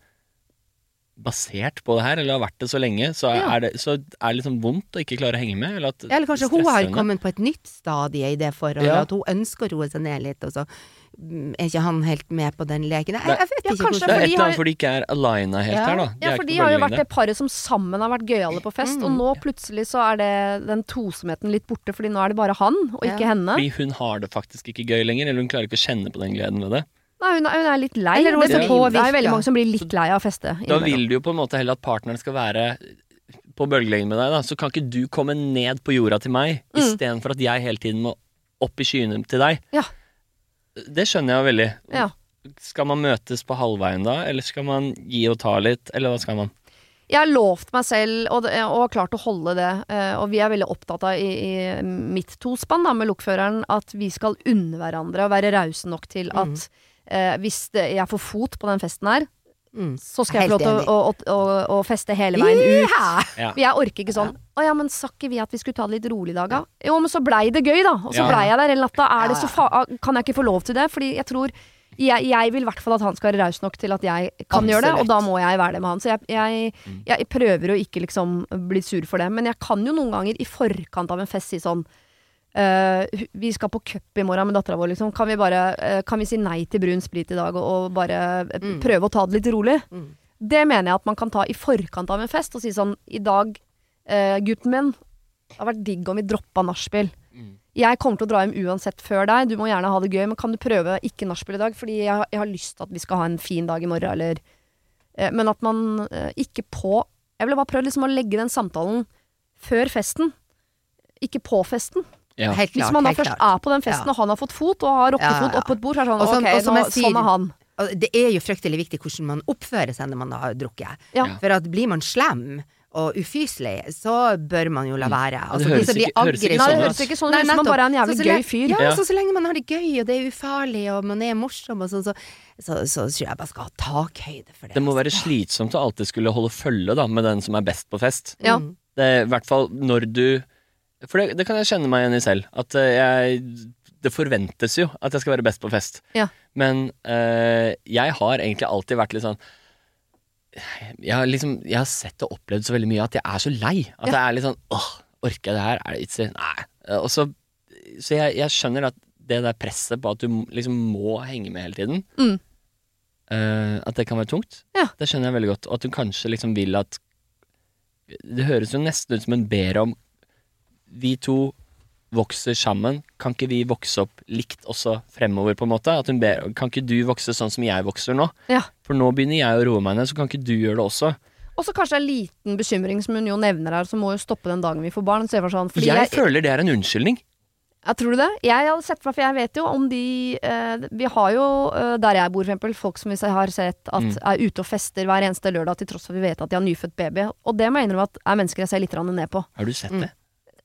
basert på det her, eller har vært det så lenge, så er, Ja. det, så er det liksom vondt å ikke klare å henge med? Eller, at Eller kanskje hun har kommet på et nytt stadie i det forholdet, Ja. at hun ønsker å roe seg ned litt, og så mm, er ikke han helt med på den leken. Jeg, jeg vet Ja, ikke kanskje Det er et eller annet fordi de ikke er alina helt Ja. her, da. Ja, er for de har jo vært det paret som sammen har vært gøyale på fest, og Mm. nå plutselig så er det den tosomheten litt borte, fordi nå er det bare han, og ikke Ja. henne. Fordi hun har det faktisk ikke gøy lenger, eller hun klarer ikke å kjenne på den gleden ved det. Nei, hun er, hun er litt lei. Eller er det, så det er veldig mange som blir litt lei av å feste. Da vil du jo på en måte heller at partneren skal være på bølgelengde med deg, da. Så kan ikke du komme ned på jorda til meg, Mm. istedenfor at jeg hele tiden må opp i skyene til deg. Ja. Det skjønner jeg jo veldig. Ja. Skal man møtes på halvveien da, eller skal man gi og ta litt, eller hva skal man? Jeg har lovt meg selv, og, og har klart å holde det, eh, og vi er veldig opptatt av i, i mitt tospann da, med lokføreren, at vi skal unne hverandre og være rause nok til at eh, hvis det, jeg får fot på den festen her, Mm. så skal jeg få lov til å, å, å, å feste hele veien ut. Ja! Jeg orker ikke sånn Å ja, men sa ikke vi at vi skulle ta det litt rolig i dag, da? Jo, men så blei det gøy, da. Og så Ja. blei jeg der hele natta. Er det så fa kan jeg ikke få lov til det? Fordi jeg tror jeg, jeg vil i hvert fall at han skal være raus nok til at jeg kan gjøre det, og da må jeg være det med han. Så jeg, jeg, jeg prøver å ikke liksom bli sur for det. Men jeg kan jo noen ganger i forkant av en fest si sånn vi skal på cup i morgen med dattera vår, liksom. Kan vi bare eh, Kan vi si nei til brun sprit i dag, og, bare eh, Mm. prøve å ta det litt rolig? Mm. Det mener jeg at man kan ta i forkant av en fest, og si sånn I dag, eh, gutten min, det har vært digg om vi droppa nachspiel. Mm. Jeg kommer til å dra hjem uansett før deg, du må gjerne ha det gøy, men kan du prøve ikke nachspiel i dag? Fordi jeg, har- jeg har lyst til at vi skal ha en fin dag i morgen, eller eh, Men at man eh, ikke på Jeg ville bare prøvd liksom å legge den samtalen før festen, ikke på festen. Ja. Helt Hvis man da helt først klart. er på den festen, Ja. og han har fått fot, og har rockefot Ja, ja, ja. oppå et bord, så er det sånn også, som- ok, nå, sier- sånn er han. Det er jo fryktelig viktig hvordan man oppfører seg når man har drukket. Ja. Ja. For at blir man slem og ufyselig, så bør man jo la være. Altså, det, høres de ikke- høres ikke sånn Nei, det sånn høres ikke sånn Nei, ut man bare er en jævlig så gøy lenge- fyr. Ja, Ja. Så, så lenge man har det gøy, og det er ufarlig, og man er morsom, og sånn, så, så, så, så tror jeg bare skal ha takhøyde for det. Det må altså. være slitsomt å alltid skulle holde følge da med den som er best på fest. Ja. Mm. Det i hvert fall når du For det, det kan jeg kjenne meg igjen i selv. At eh, jeg Det forventes jo at jeg skal være best på fest. Ja. Men uh, jeg har egentlig alltid vært litt sånn jeg har liksom Jeg har sett og opplevd så veldig mye at jeg er så lei. At jeg er litt sånn åh, orker jeg det her? Er det ikke Nei. Eh, Og så Så jeg, jeg skjønner at det der presset på at du liksom må henge med hele tiden, Mm. uh, at det kan være tungt. Ja. Det skjønner jeg veldig godt. Og at du kanskje liksom vil at Det høres jo nesten ut som en ber om Vi to vokser sammen. Kan ikke vi vokse opp likt også fremover, på en måte? At hun ber, kan ikke du vokse sånn som jeg vokser nå? Ja. For nå begynner jeg å roe meg ned, så kan ikke du gjøre det også? Og så kanskje en liten bekymring som hun jo nevner her, som må jo stoppe den dagen vi får barn. Så jeg, sånn, jeg, jeg, føler det er en unnskyldning. Ja, tror du det? Jeg hadde sett for meg, for jeg vet jo om de eh, Vi har jo eh, der jeg bor, for eksempel, folk som vi har sett at Mm. er ute og fester hver eneste lørdag til tross for at vi vet at de har nyfødt baby. Og det må jeg innrømme at er mennesker jeg ser litt ned på. Har du sett det?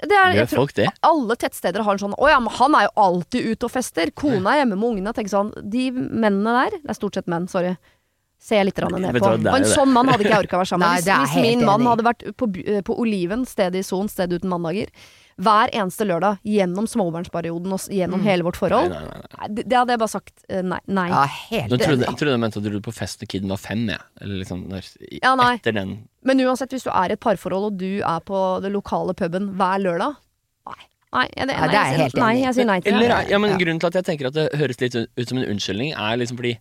Det er, Gjør folk det? alle tettsteder har en sånn Å ja, men han er jo alltid ute og fester. Kona er hjemme med ungene. Tenk sånn, De mennene der, det er stort sett menn, sorry, ser jeg litt ned på. Og en sånn mann hadde ikke jeg orka å være sammen med. Hvis, hvis min mann hadde vært på, eh, på Oliven, stedet i Son, stedet uten mandager, hver eneste lørdag gjennom småbarnsperioden og gjennom gjennom hele vårt forhold, nei, nei, nei. Nei, det, det hadde jeg bare sagt eh, nei. nei. Ja, helt Nå trodde, jeg trodde jeg mente at du dro på fest når kiden var fem, jeg. Eller liksom når, i- Ja, nei. etter den Men uansett, hvis du er i et parforhold og du er på det lokale puben hver lørdag Nei. Nei, jeg, nei, Ja, det er jeg, jeg helt sier- nei, jeg sier nei til det. ja, men Ja. Grunnen til at jeg tenker at det høres litt ut som en unnskyldning, er liksom fordi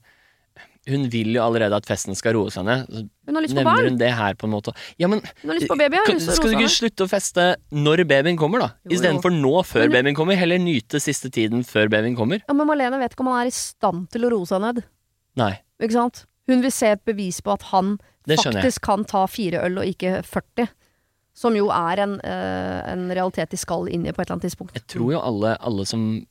hun vil jo allerede at festen skal roe seg ned. Hun har lyst på barn. hun det her på en måte. Ja, men Hun har lyst på baby. Kan, skal du ikke slutte å feste når babyen kommer, da? Istedenfor nå, før Men- babyen kommer. Heller nyte siste tiden før babyen kommer. Ja, men Malene vet ikke om han er i stand til å roe seg ned. Nei, Ikke sant? Hun vil se et bevis på at han faktisk kan ta fire øl og ikke 40. Som jo er en, øh, en realitet de skal inn i på et eller annet tidspunkt. Jeg tror jo alle, alle som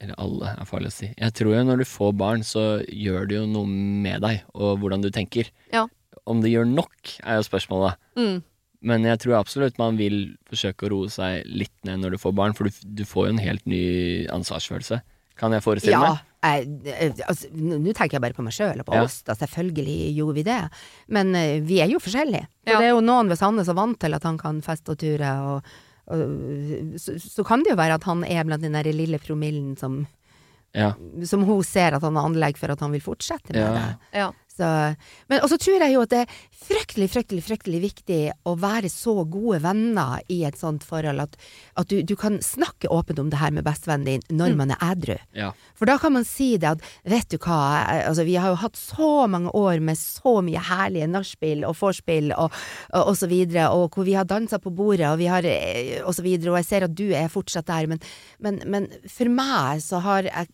Eller alle er farlig å si. Jeg tror jo når du får barn, så gjør det jo noe med deg og hvordan du tenker. Ja. Om det gjør nok, er jo spørsmålet. Mm. Men jeg tror absolutt man vil forsøke å roe seg litt ned når du får barn, for du, du får jo en helt ny ansvarsfølelse. Kan jeg forestille Ja, meg? jeg- altså, nå tenker jeg bare på meg sjøl og på Ja. oss, da selvfølgelig gjorde vi det. Men uh, vi er jo forskjellige. For Ja. det er jo noen ved Sandnes som er vant til at han kan feste og ture, og så, så kan det jo være at han er blant den der lille promillen som, Ja. som hun ser at han har anlegg for at han vil fortsette med Ja. det. Ja. Så, men også tror jeg jo at det er fryktelig, fryktelig fryktelig viktig å være så gode venner i et sånt forhold at, at du, du kan snakke åpent om det her med bestevennen din når man er ædru. ja. For da kan man si det at vet du hva, eh, altså vi har jo hatt så mange år med så mye herlige nachspiel og vorspiel og, og, og så videre, og hvor vi har dansa på bordet og vi har eh, og så videre, og jeg ser at du er fortsatt der, men, men, men for meg så har jeg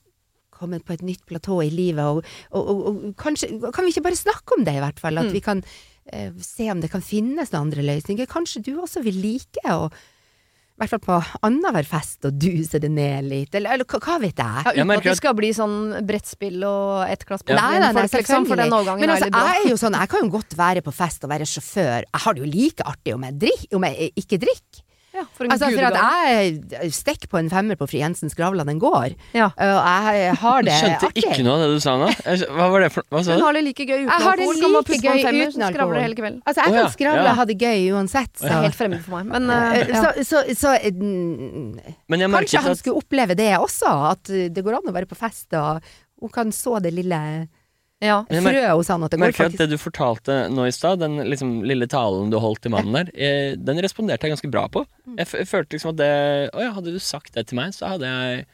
kommet på et nytt platå i livet, og, og, og, og kanskje kan vi ikke bare snakke om det i hvert fall, at vi kan eh, se om det kan finnes noen andre løsninger. Kanskje du også vil like å i hvert fall på annenhver fest og duse det ned litt, eller, eller hva, vet jeg? Ja, uten at det skal bli sånn brettspill og ett glass Ja. Nei, nei, nei, folk, liksom, for den overgangen Men er altså, litt bra. jeg er jo sånn, jeg kan jo godt være på fest og være sjåfør. Jeg har det jo like artig om jeg, drikk, om jeg ikke drikker. Ja, for en Altså, for at jeg stikker på en femmer på Fri Jensens Gravla, den går. Ja. Og jeg har det artig. Skjønte ikke noe av det du sa nå. Hva var det for Hva sa Hun har det like gøy uten alkohol. Jeg har det like gøy femmer, uten så det alkohol. hele kvelden. Altså, jeg kan skravle og Ja. ha det gøy uansett, Det er helt fremmed for meg. Men Eh, eh, ja. Så, så, så mm, Men jeg Kanskje han at skulle oppleve det også, at uh, det går an å være på fest, og hun kan så det lille ja. Frøet hos han, at det går merker at faktisk det du fortalte nå i stad, den liksom lille talen du holdt til mannen der, eh, den responderte jeg ganske bra på. Mm. Jeg, jeg følte liksom at det Å ja, hadde du sagt det til meg, så hadde jeg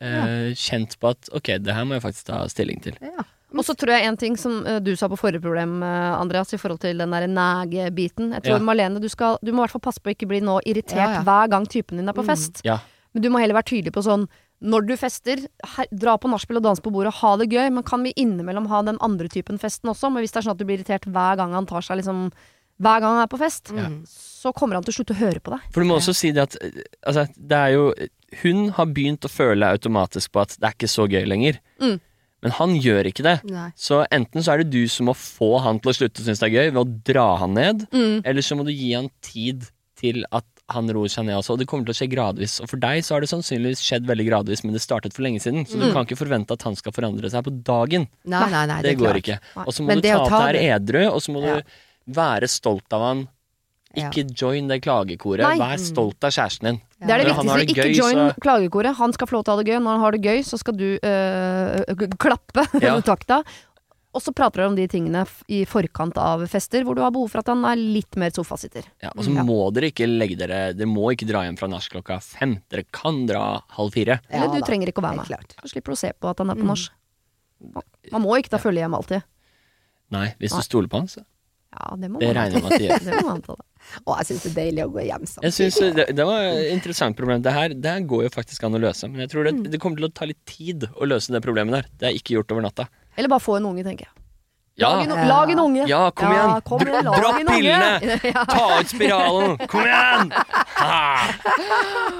eh, kjent på at ok, det her må jeg faktisk ta stilling til. ja. Og så tror jeg en ting som eh, du sa på forrige problem, eh, Andreas, i forhold til den der nægebiten. Jeg tror Ja. Marlene, du, skal, du må i hvert fall passe på å ikke bli nå irritert Ja, ja. hver gang typen din er på Mm. fest. Ja. Men du må heller være tydelig på sånn når du fester, her, dra på nachspiel og dans på bordet, ha det gøy, men kan vi innimellom ha den andre typen festen også? Men hvis det er sånn at du blir irritert hver gang han tar seg liksom Hver gang han er på fest, mm. så kommer han til å slutte å høre på deg. For du må også si det at altså, det er jo Hun har begynt å føle automatisk på at det er ikke så gøy lenger. Mm. Men han gjør ikke det. Nei. Så enten så er det du som må få han til å slutte å synes det er gøy, ved å dra han ned, Mm. eller så må du gi han tid til at han roer seg ned også. Og det kommer til å skje gradvis. Og for deg så har det sannsynligvis skjedd veldig gradvis, men det startet for lenge siden. Så du kan ikke forvente at han skal forandre seg på dagen. Nei, nei, nei, det, det går klart. ikke. Og så må Men du ta opp det her edru, og så må Ja. du være stolt av han. Ja. Ikke join det klagekoret. Nei. Vær stolt av kjæresten din. Det er det viktigste. det Ikke gøy, join så- klagekoret. Han skal få lov til å ha det gøy. Når han har det gøy, så skal du øh, klappe Ja. takta. Og så prater dere om de tingene i forkant av fester hvor du har behov for at han er litt mer sofasitter. Ja, og så må dere ikke legge dere Dere må ikke dra hjem fra nach klokka fem. Dere kan dra halv fire. Eller du da, trenger ikke å være med. klart. Så slipper du å se på at han er på nach. Man må ikke da følge hjem alltid. Nei, hvis Nei. du stoler på han, så Ja, det må Det regner jeg med at de gjør. Det må man anta. da. Og jeg syns det er deilig å gå hjem Jeg synes det, det var et interessant problem. Det her, det her går jo faktisk an å løse, men jeg tror Mm. det, det kommer til å ta litt tid å løse det problemet der. Det er ikke gjort over natta. Eller bare få en unge, tenker jeg. Ja, Lag, en, lag en unge. ja kom igjen! kom Dra- igjen, Dropp pillene! Ta ut spiralen! Kom igjen!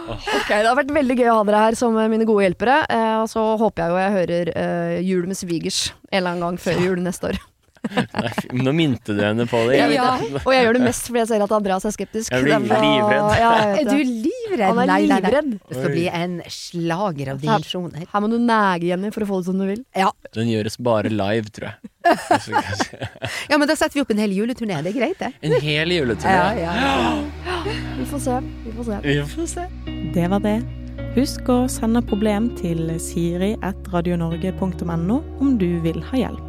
Ok, Det har vært veldig gøy å ha dere her som mine gode hjelpere. Eh, og så håper jeg jo jeg hører eh, Jul med svigers en eller annen gang før jul neste år. Nei, Nå minte du henne på det. Jeg vet. Og jeg gjør det mest fordi jeg ser at Andreas er skeptisk. Jeg blir livredd. Ja, jeg Er du livredd? Han er Nei, nei, nei. Det skal bli en slager av dimensjoner. Her må du nege, Jenny, for å få det som du vil. Ja. Den gjøres bare live, tror jeg. Ja, men da setter vi opp en hel juleturné. Det er greit, det. En hel juleturné. Ja, ja, ja. Vi får se. Vi får se. Vi får se. Det var det. Husk å sende problem til siri.radionorge.no om du vil ha hjelp.